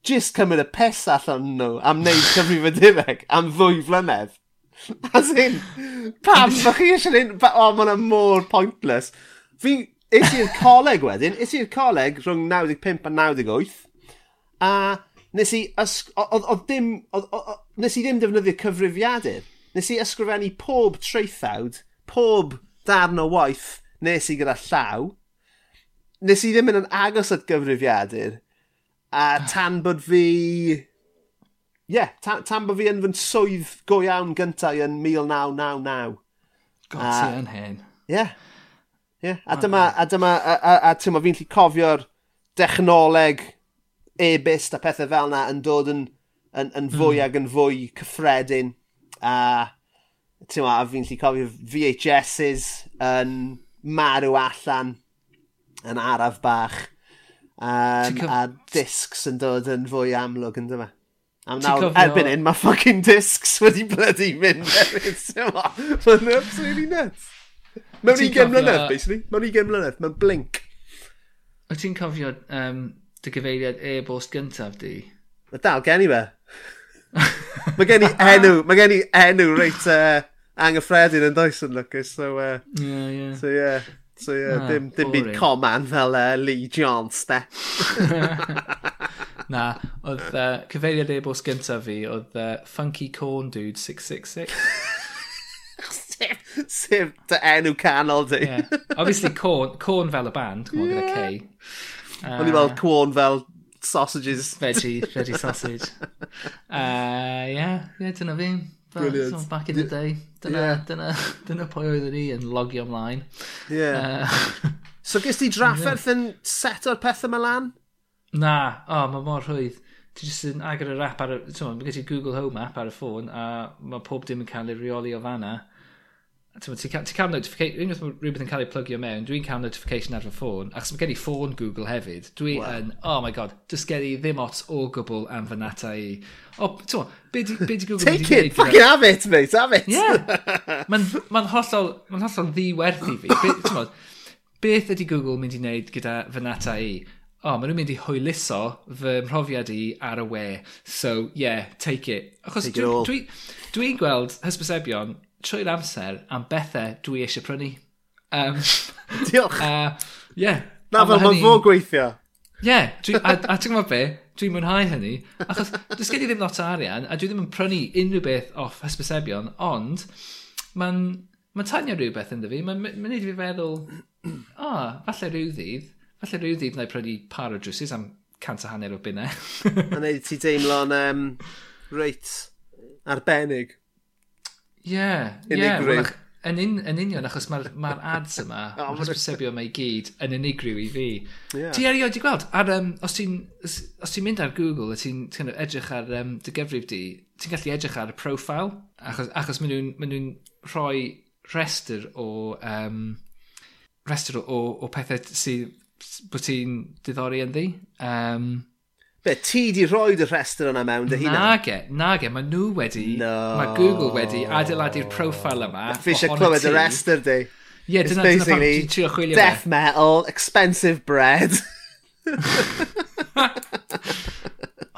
jyst cymryd y pes allan nhw am wneud cyfrifedureg am ddwy flynedd. [laughs] As in, pam, [laughs] mae chi eisiau gwneud... O, oh, mae'n mor pointless. Fi, is i'r coleg wedyn, is i'r coleg rhwng 95 a 98, a nes i, oedd dim, o, o, nes i ddim defnyddio cyfrifiadur. Nes i ysgrifennu pob treithawd, pob darn o waith nes i gyda llaw. Nes i ddim yn agos at gyfrifiadur. A tan bod fi... Ie, yeah, tan, tan bod fi yn fy swydd go iawn gyntaf yn 1999. God, ti yn hen. Ie. Yeah. Yeah. A dyma, a dyma, a, a, a, a fi'n lli cofio'r dechnoleg e-byst a pethau fel yna yn dod yn, yn, yn hmm. fwy mm. ag yn fwy cyffredin. A, ma, a fi'n lli cofio VHS's yn marw allan yn araf bach. Um, a discs yn dod yn fwy amlwg yn dyma. Am nawr, cofio... erbyn hyn, mae fucking discs wedi bloody mynd. Mae'n absolutely nuts. Mewn ugen mlynedd, basically. Mewn ugen mlynedd, mewn blink. O ti'n cofio um, dy gyfeiriad e-bost gyntaf di? Mae dal gen i fe. mae gen i enw, mae gen i enw reit uh, anghyffredin yn does yn Lucas, so... E, uh, yeah, yeah. So, yeah. So, yeah, na, dim, dim byd coman fel uh, Lee Jones, de. [laughs] na, oedd uh, cyfeiriad e-bost gyntaf fi, oedd uh, Funky Corn Dude 666. Sef dy enw canol di. yeah. Obviously, corn, corn fel y band, come on, yeah. gyda K. Uh, O'n i'n weld cwon fel sausages. Veggie, [laughs] veggie sausage. uh, yeah, yeah, dyna fi. Brilliant. So, back in the day. Dyna, yeah. dyna, [laughs] dyna pwy oeddwn ni yn logio ymlaen. Yeah. Uh, [laughs] so gys ti drafferth yn yeah. set o'r pethau yma lan? Na, o, oh, mae mor rhwydd. Ti jyst yn agor yr app ar y... Ti'n mae gen ti Google Home app ar y ffôn a mae pob dim yn cael ei reoli o fanna ti'n ti cael, ti cael notification, unwaith mae rhywbeth yn cael ei plygio mewn, dwi'n cael notification ar fy ffôn, achos mae gen i ffôn Google hefyd, dwi wow. yn, oh my god, dys gen i ddim ots o gwbl am fy nata i. O, oh, ti'n be di, be di Google Take wedi it, fucking have it, mate, have it. Yeah, [laughs] mae'n ma hollol, ma hollol ddiwerthu fi. Be, ti'n beth ydy Google mynd i wneud gyda fy nata i? o, oh, maen nhw'n mynd i hwyluso fy mhrofiad i ar y we. So, yeah, take it. Achos dwi'n dwi, dwi, dwi gweld hysbysebion trwy'r amser am bethau dwi eisiau prynu. Um, [laughs] Diolch. Uh, yeah. Na fel mae'n fo gweithio. Ie, yeah, dwi, a, a ti'n gwybod be? Dwi'n mwynhau hynny, achos does gen i ddim lot o arian, a dwi ddim yn prynu unrhyw beth off hysbysebion, ond mae'n ma tanio rhywbeth ynddo fi, mae'n ma neud i fi feddwl, o, oh, falle rhyw ddydd, falle rhyw ddydd na i prynu par o drwsys am cant a hanner o bunnau. mae'n neud ti deimlo'n um, reit arbennig. Ie. unigryw. Yeah, well, yn, un, yn union, achos mae'r ma, ads yma, oh, mae'r hysbysebio mae i gyd yn unigryw i fi. Yeah. Ti erioed i gweld, ar, um, os ti'n ti mynd ar Google a ti'n ti edrych ar um, dy gyfrif di, ti'n gallu edrych ar y profile, achos, achos maen nhw'n nhw, nhw rhoi rester o, um, rester o, o, o pethau sydd bod ti'n diddori yn ddi. Um, Be, ti di roed y rhestr yna mewn dy hunan? Nage, nage, mae nhw wedi, no. mae Google wedi adeiladu'r profil yma. Fi eisiau clywed y rhestr di. Ie, yeah, dyna, dyna pam ti'n trio chwilio Death me. metal, expensive bread. [laughs]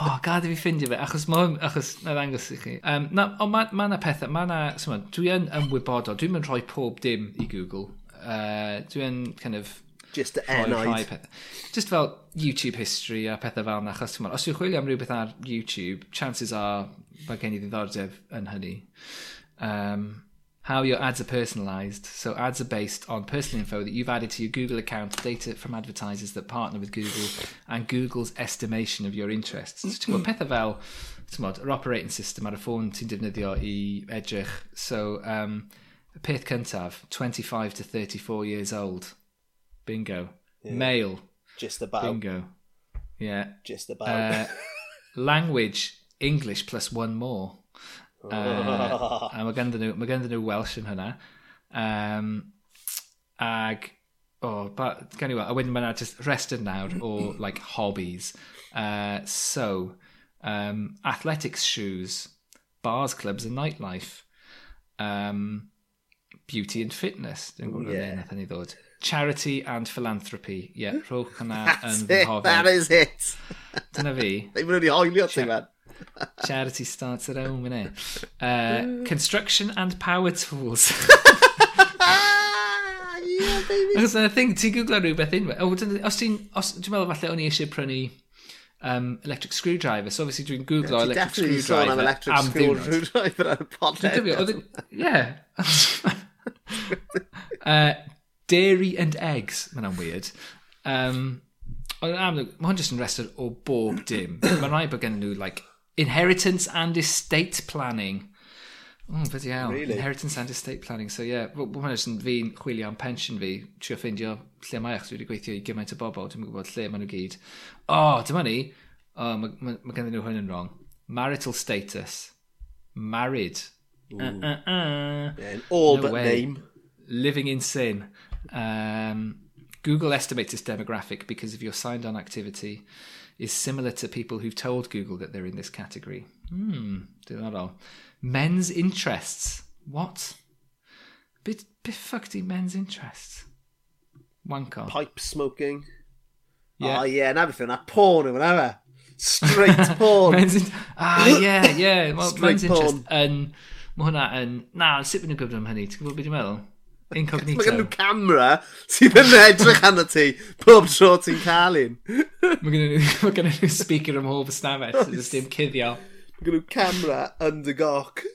oh, gad i fi ffindio fe, achos mae hwn, achos na ddangos i chi. Um, na, ond mae ma yna ma pethau, mae yna, dwi yn ymwybodol, dwi'n mynd rhoi pob dim i Google. Uh, dwi'n kind of Just y ennoedd. Just fel YouTube history a pethau fel yna. Achos os yw'n chwilio am rhywbeth ar YouTube, chances are mae gen i ddiddordeb yn hynny. Um, how your ads are personalized. So ads are based on personal info that you've added to your Google account, data from advertisers that partner with Google, and Google's estimation of your interests. So ti'n gwybod pethau fel, ti'n yr operating system ar y ffôn ti'n defnyddio i edrych. So, um, peth cyntaf, 25 to 34 years old. Bingo. Male. Just about. Bingo. Yeah. Just about. Uh, language, English plus one more. [laughs] Uh, a mae ganddyn nhw, mae ganddyn nhw Welsh yn hynna. Um, ag, o, oh, ba, gan i weld, a wedyn mae yna just restr nawr o, like, hobbies. Uh, so, um, athletics shoes, bars, clubs and nightlife. Um, beauty and fitness. Dwi'n gwybod Yeah. yeah. nath ni ddod. Charity and philanthropy. Ie, yeah, rhowch hwnna [laughs] yn fy hoffi. That is it. Dyna fi. [laughs] Ddim yn wedi hoelio ti, man. [laughs] Charity starts at home, innit? Uh, hmm. construction and power tools. yeah, baby. Achos yna thing, ti'n googlo rhywbeth unwaith. Oh, os ti'n, os, dwi'n meddwl falle o'n i eisiau prynu um, electric screwdriver. So obviously dwi'n googlo yeah, electric screwdriver. Am electric am screwdriver ar y Dwi'n podled. Ie. Uh, Dairy and Eggs. Mae'n am weird. Um, ond amlwg, mae hwn jyst yn rester o bob dim. [coughs] Mae'n rhaid bod gen nhw, like, inheritance and estate planning. O, oh, byddi iawn. Really? Inheritance and estate planning. So, ie, yeah, mae'n jyst yn fi'n chwilio am pension fi, trio ffeindio lle mae eich. dwi wedi gweithio i gymaint o bobl, dwi'n gwybod lle maen nhw gyd. O, oh, dyma ni. O, oh, mae ma, ma ganddyn nhw hwn yn wrong. Marital status. Married. Uh, uh, uh. Yeah, all no but way. name. Living in sin. Um, Google estimates this demographic because of your signed on activity is similar to people who've told Google that they're in this category. Hmm, diddorol. Men's interests. What? Bit, bit fuck di men's interests. One Wanko. Pipe smoking. Yeah. Oh, yeah, and everything. That porn or whatever. Straight [laughs] porn. men's in- ah, yeah, yeah. Well, Straight men's interest porn. yn... Mae hwnna yn... Na, sut ma'n nhw'n gwybod am hynny? Ti'n gwybod beth dwi'n meddwl? Incognito. Mae gen nhw camera sydd yn edrych arno ti pob tro ti'n cael un. Mae gen nhw, nhw speaker ym mhob ystafell, so dys dim cuddio. Mae gen nhw camera under goc.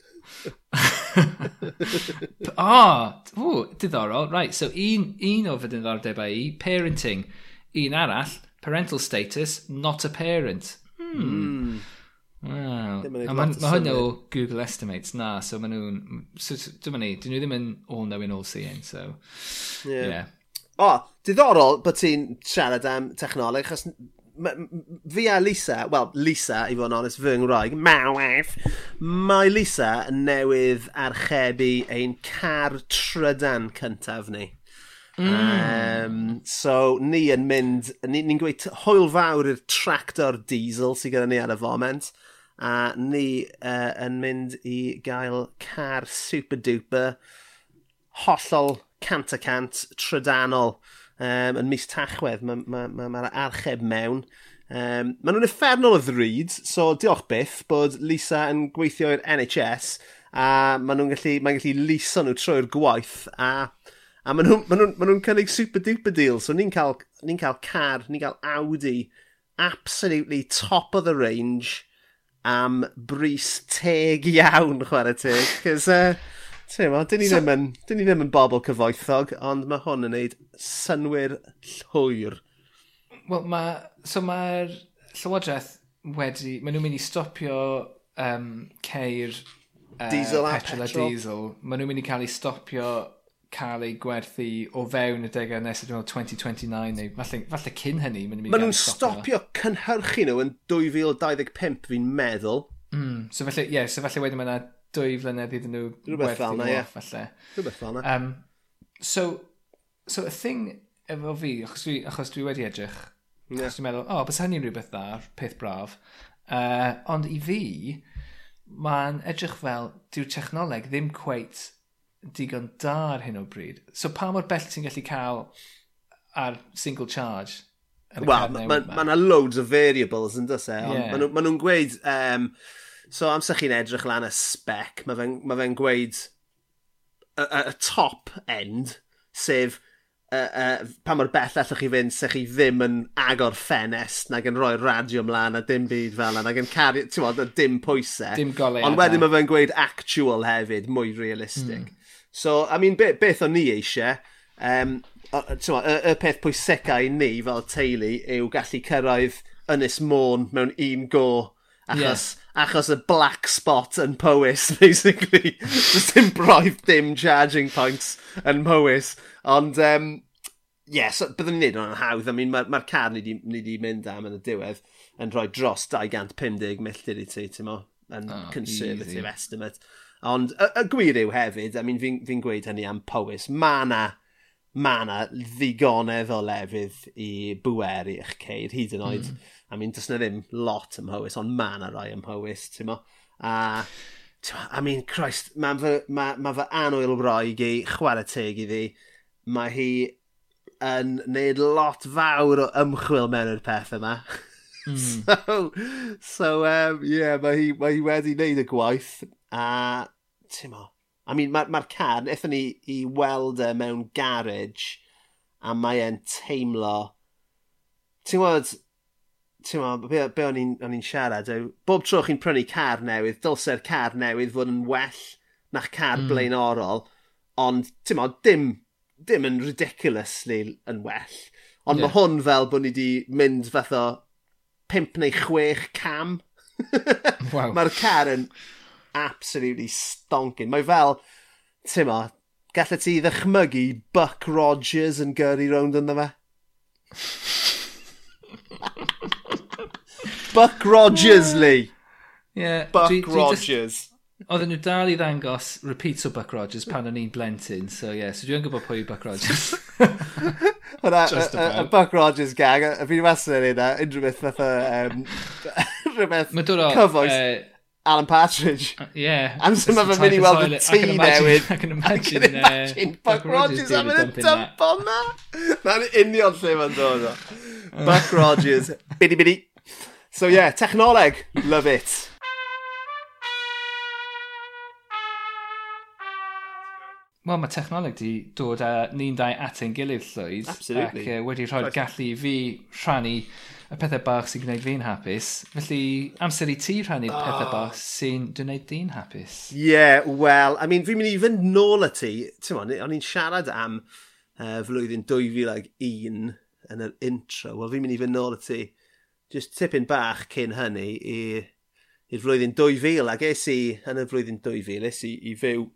Ah, oh, diddorol. Right, so un, un o fy diddordebau i, parenting. Un arall, parental status, not a parent. Hmm. Mm. Wow. A mae hwn o Google Estimates na, so maen nhw'n... So, dyma ni, dyn nhw ddim yn all knowing all seeing, so... Yeah. yeah. O, oh, diddorol bod ti'n siarad am technoleg, achos fi a Lisa, wel, Lisa, i fod yn honest, fy ngwraig, mawef, mae Lisa yn newydd archebu ein car trydan cyntaf ni. Mm. Um, so ni yn mynd, ni'n ni gweud hwyl fawr i'r tractor diesel sydd gyda ni ar y foment a ni uh, yn mynd i gael car super duper hollol cant a cant trydanol um, yn mis tachwedd. Mae'r ma, ma, ma, ma archeb mewn. Um, maen nhw'n effernol o ddryd, so diolch byth bod Lisa yn gweithio i'r NHS a maen nhw'n gallu, maen gallu liso nhw trwy'r gwaith a, a maen nhw'n nhw, nhw cynnig super duper deal. So ni'n cael, ni cael car, ni'n cael Audi, absolutely top of the range am bris teg iawn, chwarae teg. Cys, uh, ti'n meddwl, dyn ni, so, ddim yn, dyn ni ddim yn bobl cyfoethog, ond mae hwn yn neud synwyr llwyr. Wel, mae... So mae'r Llywodraeth wedi... Maen nhw'n mynd i stopio um, ceir... Uh, diesel a petrol. A diesel. Maen nhw'n mynd i cael ei stopio cael ei gwerthu o fewn y degau nesaf, dwi'n meddwl 2029 neu falle, falle cyn hynny. Maen nhw'n stopio stopio cynhyrchu nhw yn 2025 fi'n meddwl. Mm, so felly, ie, yeah, so felly wedyn mae yna dwy flynedd iddyn nhw Rhywbeth fel yna, ie. Falle. Rhywbeth fel yna. Um, so, so y thing efo fi, achos dwi, achos dwi wedi edrych, yeah. achos dwi'n meddwl, o, oh, bys hynny'n rhywbeth dda, peth braf. Uh, ond i fi, mae'n edrych fel, dyw'r technoleg ddim cweit digon da ar hyn o bryd. So pa mor bell ti'n gallu cael ar single charge? Wel, mae yna ma, ma loads o variables yn dys e, yeah. ond maen nhw'n gweud, um, so amser chi'n edrych lan y spec, mae fe'n ma fe gweud y, y, y top end, sef uh, uh, pa mor bell allwch chi fynd se chi ddim yn agor ffenest nag yn rhoi radio mlaen a dim byd fel yna, nag yn cario, ti'n modd, dim pwysau. Dim goleadau. Ond wedyn mae fe'n gweud actual hefyd, mwy realistig. Mm. So, I mean, be, beth o'n ni eisiau, um, y, y peth pwysicau i ni fel teulu yw gallu cyrraedd Ynys Môn mewn un go achos, yeah. achos y black spot yn Powys, [laughs] basically. Does dim broedd dim charging points yn Powys. Ond, um, yes, yeah, so, byddwn ni'n neud o'n hawdd. I mean, mae'r ma car ni wedi mynd am yn y diwedd yn rhoi dros 250 milltir i ti, ti'n mo, yn oh, conservative easy. estimate. Ond y, y gwir yw hefyd, I mean, fi'n fi, gweud hynny am Powys, mae yna ma na ddigonedd o lefydd i bweru eich ceir, hyd yn oed. Mm. I mean, does na ddim lot ym Mhywys, ond ma na rai ym Mhywys, ti'n mo? A, mo, I mean, Christ, mae fy, ma, ma fy anwyl roig i, chwarae teg i ddi, mae hi yn neud lot fawr o ymchwil mewn i'r peth yma. Mm. [laughs] so, so um, yeah, mae hi, mae hi wedi neud y gwaith, A, ti'n mo, I mean, mae'r ma, car, eithon ni i weld e mewn garage, a mae e'n teimlo... Ti'n gwybod, ti'n gwybod, be, be o'n i'n siarad, yw, bob tro chi'n prynu car newydd, dylse'r car newydd fod yn well na'ch car mm. blaenorol, ond, ti'n gwybod, dim, dim yn ridiculously yn well. Ond yeah. mae hwn fel bod ni wedi mynd fath o 5 neu 6 cam. wow. [laughs] Mae'r car yn absolutely stonking. Mae fel, ti'n ma, gallai ti ddychmygu Buck Rogers yn gyrru rownd ynddo fe? [laughs] Buck Rogers, Lee! Yeah, Buck dwi, dwi Rogers. Oedden nhw dal i ddangos repeats o Buck Rogers pan o'n i'n blentyn, so ie, yeah, so dwi'n gwybod pwy yw Buck Rogers. [laughs] Hwna, y Buck Rogers gang, a fi'n wedi wastad yn hynna, e unrhyw beth fatha, e, um, [laughs] rhywbeth cyfoes. Uh, Alan Partridge. Uh, yeah. Amser some fe'n mynd i weld y tŷ newydd. I can imagine. I can imagine. Buck Rogers am yn y dump on na. Na'n union lle mae'n dod o. [laughs] Buck Rogers. Biddy biddy. So yeah, technoleg. Love it. Wel, mae technoleg di dod â ni'n dau at ein gilydd llwyd. Absolutely. Ac uh, wedi rhoi right. gallu fi rhannu y pethau bach sy'n gwneud fi'n hapus. Felly, amser i ti rhannu'r oh. Ah. pethau bach sy'n gwneud di'n hapus. Ie, yeah, wel, I mean, fi'n mynd i fynd nôl y ti. Ti'n mon, o'n i'n siarad am uh, flwyddyn 2001 yn yr intro. Wel, fi'n mynd i fynd nôl y ti. Just tipyn bach cyn hynny i'r flwyddyn 2000. Ac es i, yn y flwyddyn 2000, es i, i fyw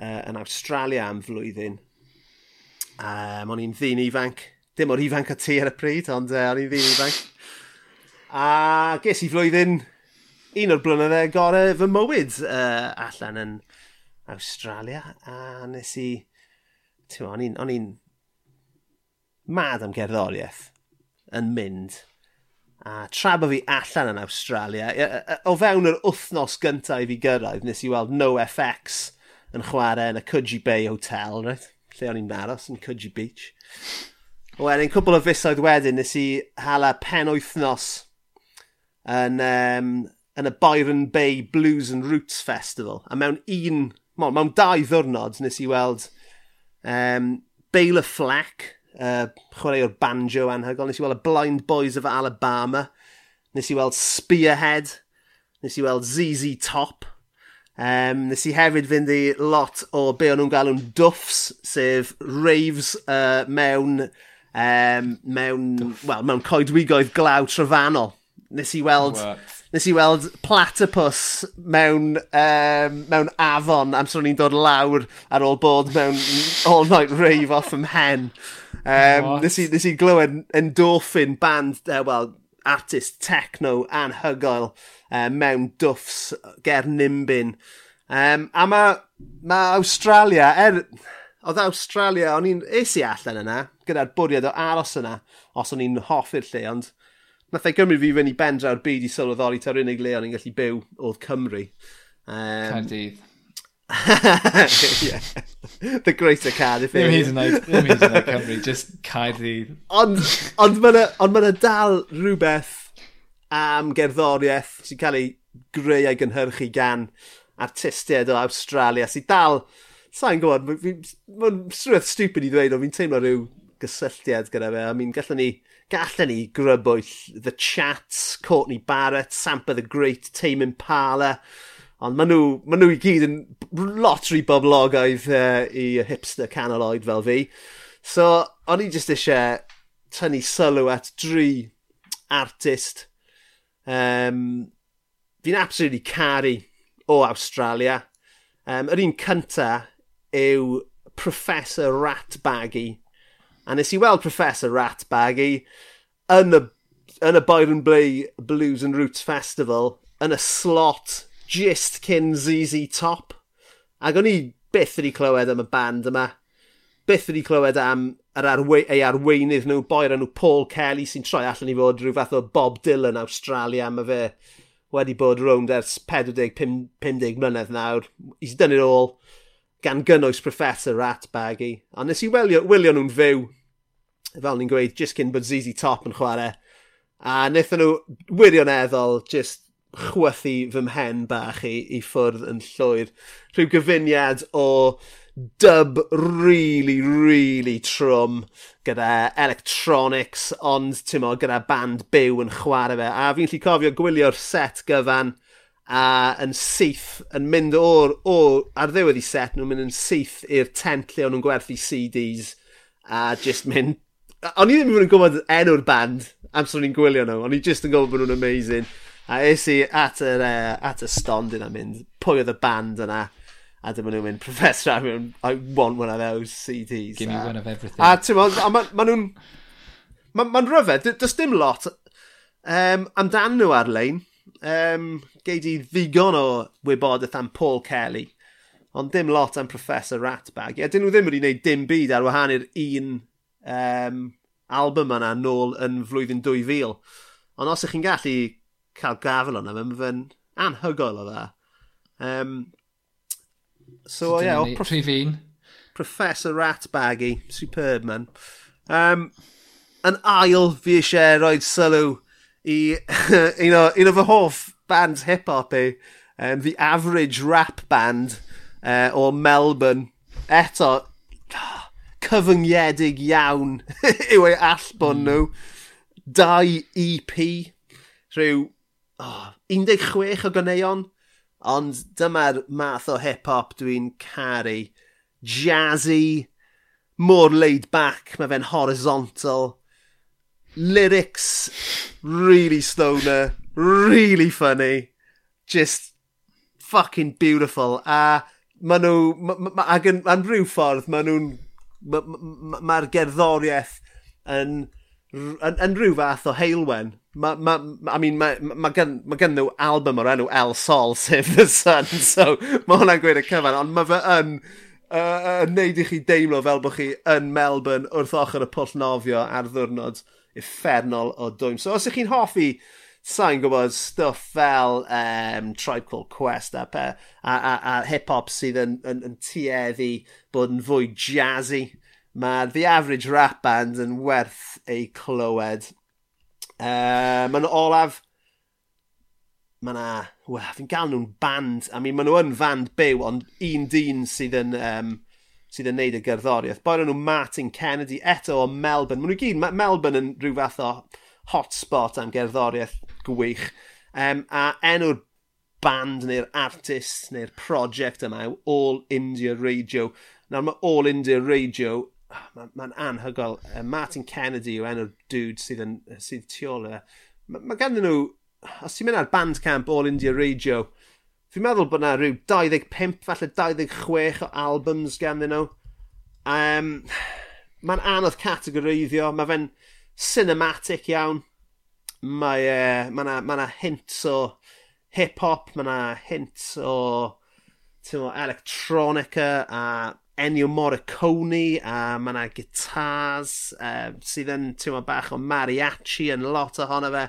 uh, yn Australia am flwyddyn. Um, o'n i'n ddyn ifanc, dim o'r ifanc o ti ar y pryd, ond uh, o'n i'n ddyn ifanc. A ges i flwyddyn, un o'r blynyddau gorau fy mywyd uh, allan yn Australia. A nes i, o'n i'n, o'n i'n mad am gerddoriaeth yn mynd. A tra bod fi allan yn Australia o fewn yr wythnos gyntaf i fi gyrraedd, nes i weld NoFX yn chwarae yn y Coogee Bay Hotel, right? lle o'n i'n aros yn Coogee Beach. Wedyn, cwbl o fusoedd wedyn, nes i hala pen wythnos yn, um, yn y Byron Bay Blues and Roots Festival. A mewn un, mo, mewn dau ddwrnod nes i weld um, Bela Flack, uh, chwaraewr banjo anhygol. Nes i weld y Blind Boys of Alabama. Nes i weld Spearhead. Nes i weld ZZ Top. Um, nes i hefyd fynd i lot o be o'n nhw'n galw'n duffs, sef raves uh, mewn, um, mewn, well, mewn coedwigoedd glaw trofannol. Nes i weld, What? nes i weld platypus mewn, um, mewn afon amser o'n i'n dod lawr ar ôl bod mewn all-night rave off ym hen. Um, nes i, nes i glywed endorphin band, uh, well, artist techno anhygoel uh, mewn dwffs ger nimbyn. Um, a mae ma Australia, er, oedd Australia, o'n i'n esi allan yna, gyda'r bwriad o aros yna, os o'n i'n hoffi'r lle, ond nath ei gymryd fi fynd i bendra'r byd i sylweddoli ta'r unig le o'n i'n gallu byw oedd Cymru. Um, Caerdydd. [laughs] yeah. The Greater Cardiff area. Ddim hyd yn oed, Cymru, just Caerdydd. Ond on mae on yna dal rhywbeth am gerddoriaeth sy'n cael ei greu a'i gynhyrchu gan artistiaid o Australia sy'n dal, sa'n gwybod, mae'n rhywbeth stupid i ddweud, ond fi'n teimlo rhyw gysylltiad gyda fe. I mean, gallwn ni, gallwn ni grybwyll The Chats, Courtney Barrett, Sampa the Great, Tame Impala, Ond maen nhw, maen nhw i gyd yn lot rhy boblogaidd uh, i hipster canaloid fel fi. So, o'n i jyst eisiau tynnu sylw at dri artist. Um, Fi'n absolutely caru o Australia. Um, yr un cynta yw Professor Ratbaggy. A nes i weld Professor Ratbaggy yn y, yn y Byron Blee Blues and Roots Festival yn y slot just cyn ZZ Top. Ac o'n i byth wedi clywed am y band yma. Byth wedi clywed am yr arwe ei arweinydd nhw, boer nhw Paul Kelly sy'n troi allan i fod rhyw fath o Bob Dylan Australia. Mae fe wedi bod rownd ers 40-50 mlynedd nawr. He's done it all gan gynnwys Professor Ratbaggy. A nes i wylio, wylio nhw'n fyw, fel ni'n gweud, jyst cyn bod ZZ Top yn chwarae. A wnaethon nhw wirioneddol, just chwythu fy mhen bach i, i ffwrdd yn llwyr. Rhyw gyfuniad o dub really, really trwm gyda electronics, ond ti'n mo, gyda band byw yn chwarae fe. A fi'n lli cofio gwylio'r set gyfan a yn syth, yn mynd o'r, o, ar ddiwedd i set, nhw'n mynd yn syth i'r tent lle o'n nhw'n gwerthu CDs a just mynd... O'n i ddim yn gwybod enw'r band amser o'n i'n gwylio nhw, o'n i just yn gwybod bod nhw'n amazing. A es i at y, uh, at y stond yna mynd, pwy oedd y band yna? A dyma nhw'n mynd, Professor, I, mean, I want one of those CDs. Give me one of everything. A ti'n ma, maen ma nhw'n... Mae'n ma, ma does dim lot um, amdan nhw ar-lein. Um, Gei di ddigon o wybodaeth am Paul Kelly, ond dim lot am Professor Ratbag. Ie, dyn nhw ddim wedi gwneud dim byd ar wahan i'r un um, album yna nôl yn flwyddyn 2000. Ond os ych chi'n gallu cael gafel o'na, mae'n fy'n anhygoel o dda. Um, so, so ie, yeah, o... prof... fi'n. Professor Ratbaggy, superb man. Um, yn ail, fi eisiau rhoi sylw i [laughs] un, o, un o fy hoff bands hip-hop i, um, The Average Rap Band uh, o Melbourne. Eto, cyfyngiedig iawn [laughs] yw ei allbon mm. nhw. Dau EP, rhyw oh, 16 o ganeuon, ond dyma'r math o hip-hop dwi'n caru. Jazzy, mor laid back, mae fe'n horizontal. Lyrics, really stoner, really funny. Just fucking beautiful. A ma nhw, ma, ma, ac yn, yn rhyw ffordd, ma nhw'n, mae'r ma, ma, ma gerddoriaeth yn, yn, yn rhyw fath o heilwen Ma, ma, I mean, mae ma gen, ma gen nhw album o'r enw El Sol, [laughs] Save the Sun, so mae hwnna'n gweud y cyfan, ond mae fe yn uh, uh, neud i chi deimlo fel bod chi yn Melbourne wrth ochr y pwll nofio ar ddwrnod effernol o dwym. So os ych chi'n hoffi sa'n gwybod stuff fel um, Tribe Called Quest e, a, a, a, a hip-hop sydd yn, yn, yn tueddu bod yn fwy jazzy. mae The Average Rap Band yn werth ei clywed Uh, Mae'n olaf... Mae na... Wel, fi'n gael nhw'n band. I mean, maen nhw yn fand byw, ond un dyn sydd yn... Um, sydd yn neud y gerddoriaeth. Boen nhw Martin Kennedy eto o Melbourne. Maen nhw gyd, Melbourne yn rhyw fath o hotspot am gerddoriaeth gwych. Um, a enw'r band neu'r artist neu'r prosiect yma yw All India Radio. Nawr mae All India Radio mae'n ma anhygol. Uh, Martin Kennedy yw enw'r dude sydd yn sydd tu ôl Mae ma, ganddyn nhw, os ti'n mynd ar Bandcamp All India Radio, fi'n meddwl bod yna rhyw 25, falle 26 o albums ganddyn nhw. Um, mae'n anodd categoreiddio, mae fe'n cinematic iawn. Mae uh, ma na, ma na hint o hip-hop, mae yna hint o electronica a Ennio Morricone, a mae yna gitars, uh, ehm, sydd yn teimlo bach o mariachi yn lot ohono fe.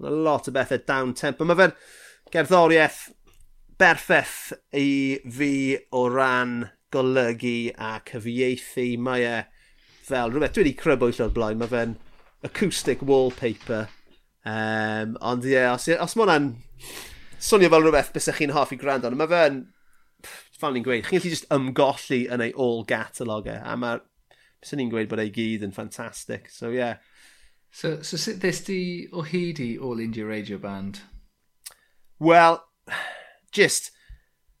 mae lot o bethau down tempo. Mae fe'n gerddoriaeth berffeth i fi o ran golygu a cyfieithu. Mae e fel rhywbeth dwi wedi crybwyll o'r blaen. Mae fe'n acoustic wallpaper. Um, ond ie, yeah, os, os mae hwnna'n swnio fel rhywbeth bys chi'n hoffi gwrando, mae fe'n fel ni'n gweud, chi'n gallu just ymgolli yn ei all catalogau, a mae, sy'n ni'n gweud bod ei gyd yn ffantastig, so yeah. So, so sut ddys di o hyd i All India Radio Band? Wel, just,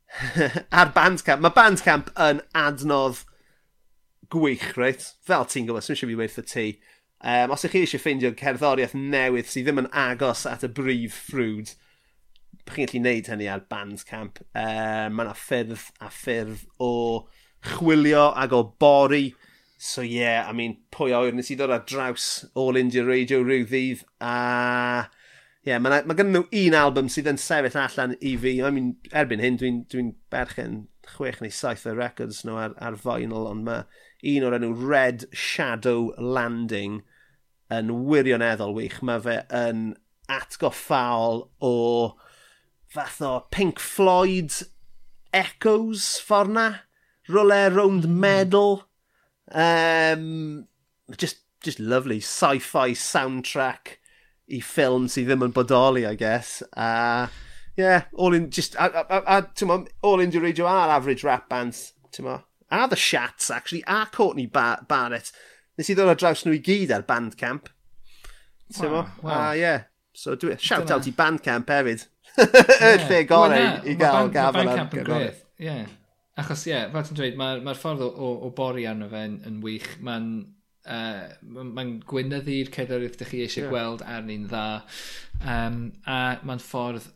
[laughs] ar Bandcamp, mae Bandcamp yn adnodd gwych, reit? Fel ti'n gwybod, sy'n siŵr fi weithio ti. Um, os ych chi eisiau ffeindio cerddoriaeth newydd sydd ddim yn agos at y brif ffrwd, chi'n gallu neud hynny ar Bandcamp. Uh, mae yna ffyrdd a ffyrdd o chwilio ag o bori. So ie, yeah, I mean, pwy oer, nes i ddod ar draws All India Radio rhyw ddydd, a... Ie, yeah, mae ma gen nhw un album sydd yn sefyll allan i fi. I mean, erbyn hyn, dwi'n dwi, n, dwi n berchen chwech neu saith o records nhw ar, ar vinyl, ond mae un o'r enw Red Shadow Landing yn wirioneddol wych. Mae fe yn atgoffaol o fath o Pink Floyd Echoes ffordd na. Rwle Round Medal. Um, just, just lovely sci-fi soundtrack i ffilm sydd ddim yn bodoli, I guess. Uh, yeah, all in, just, a, a, a, a all in radio ar average rap bands, tyma. A The Shats, actually, a Courtney Bar Barrett. Nes i ddod o draws nhw i gyd ar Bandcamp. Tyma. Wow, wow. Uh, yeah. So, do it. shout out i Bandcamp hefyd y lle gorau i gael gafel ar gyrraedd. Ie. Achos ie, fel ti'n dweud, mae'r ma ffordd o, o, o bori arno fe yn, yn wych. Mae'n uh, mae'n gwynyddu'r cerddoriaeth ydych chi eisiau yeah. gweld arni'n dda. Um, a mae'n ffordd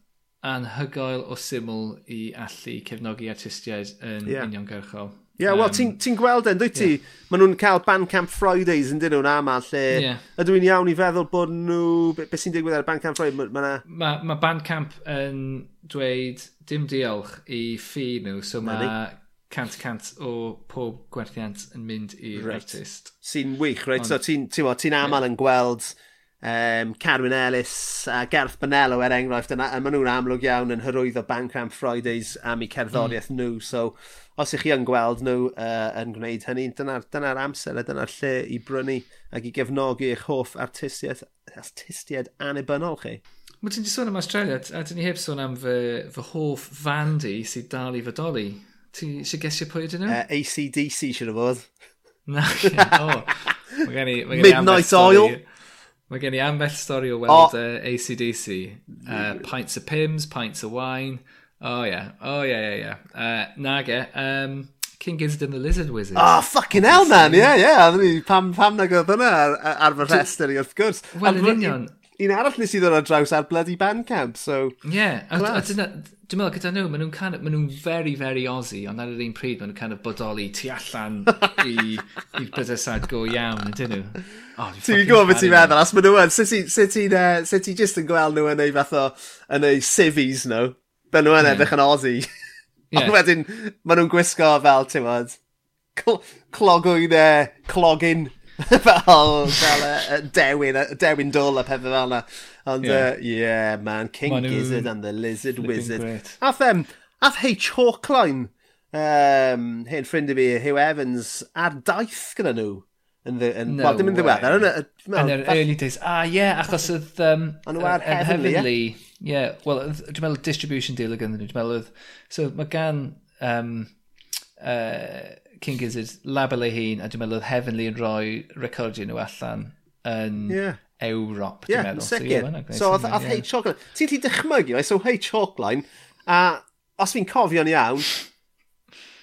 anhygoel o syml i allu cefnogi artistiaid yn yeah. uniongyrchol. Ie, yeah, um, ti'n ti gweld e'n, dwi ti? Yeah. Maen nhw'n cael Bandcamp Fridays yn dyn nhw'n ama, lle... Yeah. Ydw i'n iawn i feddwl bod nhw... Beth be sy'n digwydd ar Bandcamp Fridays? Mae ma, ma, ma Bandcamp yn dweud dim diolch i ffi nhw, so mae cant cant o pob gwerthiant yn mynd i'r right. artist. Sy'n wych, reit? So ti'n ti, ti aml yeah. yn gweld um, Carwyn Ellis a Gareth Bonello er enghraifft, a maen nhw'n amlwg iawn yn hyrwyddo Bandcamp Fridays am eu cerddoriaeth mm. nhw, so os ych chi yn gweld nhw uh, yn gwneud hynny, dyna'r dyna, amser a dyna'r lle i brynu ac i gefnogi eich hoff artistiaid, artistiaid annibynnol chi. Mae ti'n sôn am Australia, a dyn ni heb sôn am fy, fy hoff fandi sydd dal i fodoli. Ti eisiau gesio pwy ydyn nhw? Uh, ACDC siwr o fod. Na, [laughs] o. Midnight Oil. Mae gen i ambell stori o weld oh. uh, ACDC. Uh, pints of Pims, pints of Wine. Oh, yeah. oh, yeah, yeah. Yeah. Uh, nage, um, King Gizzard and the Lizard Wizard. Oh, fucking hell, man, yeah. Yeah. Pam, pam na godd yna ar, ar fy rhestr i wrth gwrs. Wel, yn union. Un arall nes i ddod ar draws ar bloody Bandcamp, so... Yeah, a, a dyna, dwi'n meddwl gyda nhw, maen nhw'n kind of, maen nhw'n very, very Aussie, ond ar yr un pryd maen nhw'n kind of bodoli tu allan i, i bydysad go iawn, ydyn nhw. Oh, ti'n gwybod beth ti'n meddwl, as maen nhw yn, sut ti'n just yn gweld nhw yn ei fath o, yn ei civvies nhw, Dyn nhw yn edrych yn Aussie. Yeah. [laughs] Ond wedyn, maen nhw'n gwisgo fel, ti'n bod, cl e, clogin, [laughs] fel, fel uh, dewin, uh, dewin dol a pethau fel yna. Ond, yeah. Uh, yeah, man, King Manu Gizzard and the Lizard Wizard. Great. Ath, um, ath hei Chalkline, um, hyn ffrind i fi, Hugh Evans, ar daith gyda nhw yn, yn, no well, dim yn ddiweddar. Yn, yr early days. Ah, ie, yeah, achos oedd... Um, Ond ar Heavenly, ie? Ie, yeah, wel, dwi'n meddwl distribution deal o gynddyn nhw. Dwi'n meddwl oedd... So, mae gan um, uh, King Gizzard label ei hun, a dwi'n meddwl oedd Heavenly yn rhoi recordio nhw allan yn... Yeah. Ewrop, dwi'n yeah, meddwl. Sicr. So, yeah, so oedd yeah. Hey Chalkline... Ti'n ti dychmygu, so Hey Chalkline, a os fi'n cofio'n iawn,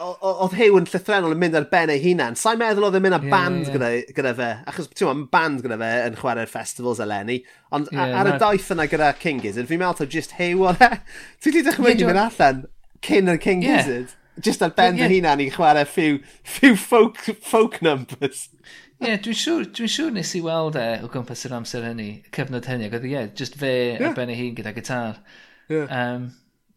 oedd Hew yn llythrenol yn mynd ar ben ei hunan. Sa'n meddwl oedd yn mynd ar yeah, band yeah. Gyda, gyda fe, achos ti'n meddwl, band gyda fe yn chwarae'r festivals eleni, ond yeah, ar y daith yna gyda King Gizzard, fi'n meddwl just Hew oedd e. [laughs] Ti wedi dychmygu mynd allan cyn yr King yeah. Gizzard? Just ar ben yeah. hunan i chwarae few, few folk, folk numbers. Ie, yeah, dwi'n siŵr, dwi siŵr nes i weld e o gwmpas yr amser hynny, cyfnod hynny, ac oedd ie, yeah, just fe yeah. ar ben ei hun gyda gitar. Ie. Yeah. Um,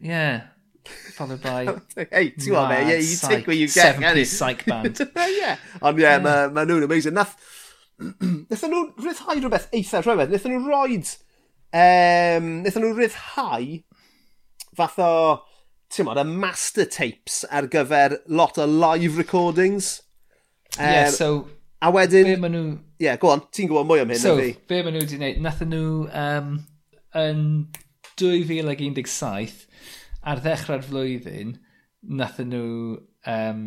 yeah followed by... [laughs] hey, two on me, yeah, you take what you get, Seven-piece psych band. [laughs] yeah, ond ie, yeah, mae ma nhw'n amazing. Nath, [clears throat] nath nhw rhyddhau rhywbeth eitha rhywbeth, nath nhw roed, um, nath nhw rhyddhau fath o, ti'n modd, y master tapes ar gyfer lot o live recordings. Um, yeah, so... A wedyn... Be maen nhw... Ie, yeah, go on, ti'n gwybod mwy am hyn, so, fi. be maen nhw wedi gwneud, nath nhw um, yn 2017, ar ddechrau'r flwyddyn, nathyn nhw, um,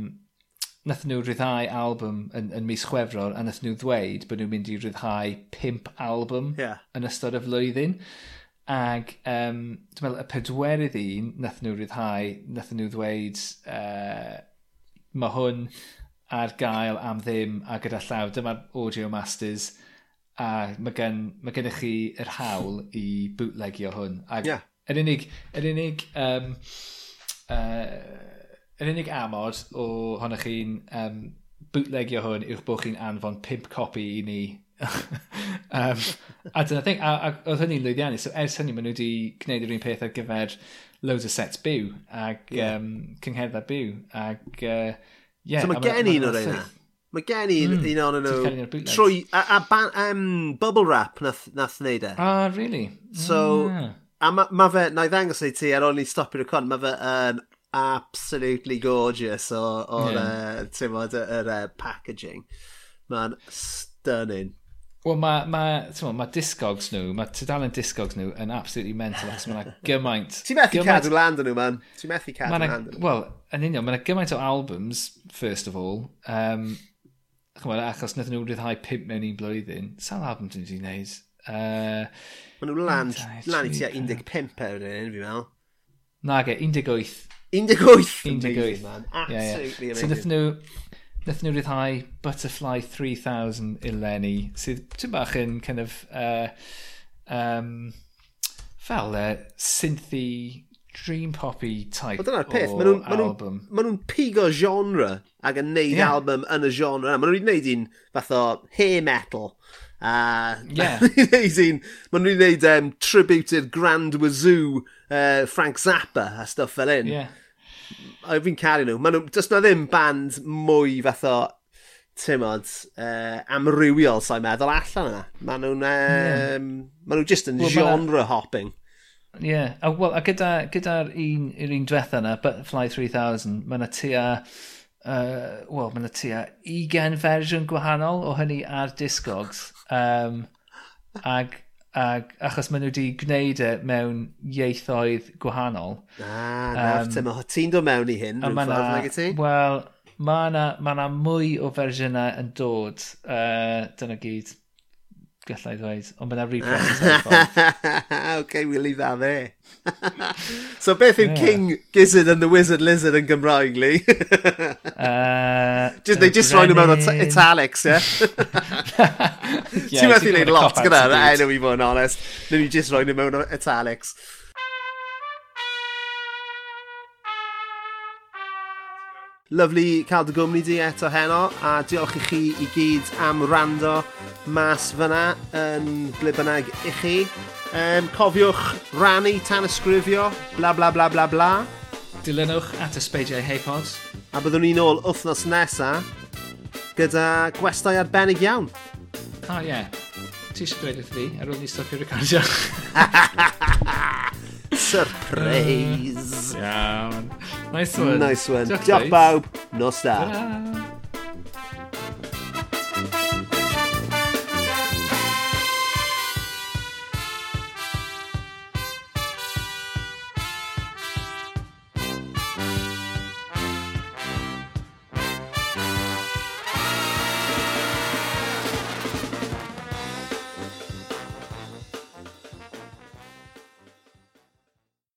nathyn nhw rhyddhau album yn, yn mis Chwefror a nathyn nhw ddweud bod nhw'n mynd i rhyddhau pimp album yeah. yn ystod y flwyddyn. Ac um, dwi'n meddwl y pedwerydd un nathyn nhw rhyddhau, nathyn nhw ddweud uh, mae hwn ar gael am ddim a gyda llaw. Dyma'r Audio Masters a mae, gen, mae gennych chi yr hawl i bootlegio hwn. Ac yeah. Yr unig, yr unig, um, uh, yr unig amod o honno chi'n um, bootlegio hwn yw'ch bod chi'n anfon pimp copi i ni. [laughs] um, a dyna thing, a, a oedd hynny'n lwyddiannus. So ers hynny, maen nhw wedi gwneud yr un peth ar gyfer loads o sets byw ac yeah. um, cyngherddau byw. Ac, uh, yeah, so mae gen i un o'r ein Mae gen i mm, un hmm, o'n nhw trwy... A, a, ban, um, bubble wrap nath, nath wneud e. Ah, really? So, yeah. A mae ma fe, na i ddangos i ti ar ôl ni stopio'r con, mae fe yn absolutely gorgeous o, o'r, yeah. uh, ti'n bod, yr uh, packaging. Mae'n stunning. Wel, mae ma, ma, ma discogs nhw, mae tydalen discogs nhw yn absolutely mental, achos mae'n [laughs] gymaint... Ti'n methu gymaint... cadw land nhw, man. Ti'n methu cadw ma land nhw. Wel, yn union, mae'n gymaint o albums, first of all. Um, chymod, achos wnaethon nhw rhyddhau pimp mewn un blwyddyn. Sa'n album dyn nhw wedi gwneud? Uh, Mae nhw lan, lan i tua 15 ewn yn fi meddwl. Nage, 18. 18! 18, man. Absolutely yeah, yeah. amazing. So nath nhw, nath nhw ryddhau Butterfly 3000 eleni, sydd tyn bach yn kind of, uh, um, fel uh, synthy dream poppy type o dyna'r peth, maen nhw'n ma nhw, ma nhw pigo genre ac yn neud yeah. album yn y genre. Maen nhw'n neud un fath o hair metal A yeah. [laughs] un, maen nhw'n neud um, tribute i'r Grand Wazoo, uh, Frank Zappa a stuff fel un. Yeah. A fi'n caru nhw. Maen nhw, does na ddim band mwy fath o tymod, uh, amrywiol sa'n meddwl allan yna. Maen nhw'n, um, yeah. maen nhw just yn well, genre ma... hopping. Ie, yeah. a, well, a gyda'r gyda, gyda un, un diwetha yna, Butterfly 3000, mae yna tua uh, wel, mae yna tua 20 fersiwn gwahanol o hynny ar Discogs. Um, ag, ag, achos maen nhw wedi gwneud e mewn ieithoedd gwahanol. Na, um, na, ti'n dod mewn i hyn, rwy'n ffordd, nag i ti? Wel, mae yna ma, ma na mwy o fersiynau yn dod, uh, dyna gyd gallai ddweud, ond mae yna [laughs] Okay, we'll leave that there. [laughs] so beth yw yeah. King Gizzard and the Wizard Lizard yn Gymraeg, Lee? [laughs] uh, just, they just rhoi nhw mewn italics, yeah? yeah Ti'n methu gwneud lot gyda, enw i fod yn honest. Nid i just rhoi nhw mewn italics. Lyflu cael dy gwmni di eto heno a diolch i chi i gyd am rando mas fyna yn ble bynnag i chi. Um, cofiwch rannu tan ysgrifio, bla bla bla bla bla. Dilynwch at ysbeidiau heipod. A byddwn ni'n ôl wythnos nesa gyda gwestai arbennig iawn. O oh, ie. Yeah. Ti eisiau dweud wrth fi ar ôl ni stopio recordio? [laughs] Surprise! Iawn. Nice one. Nice one. Diolch bawb. Nos da. Ta-da.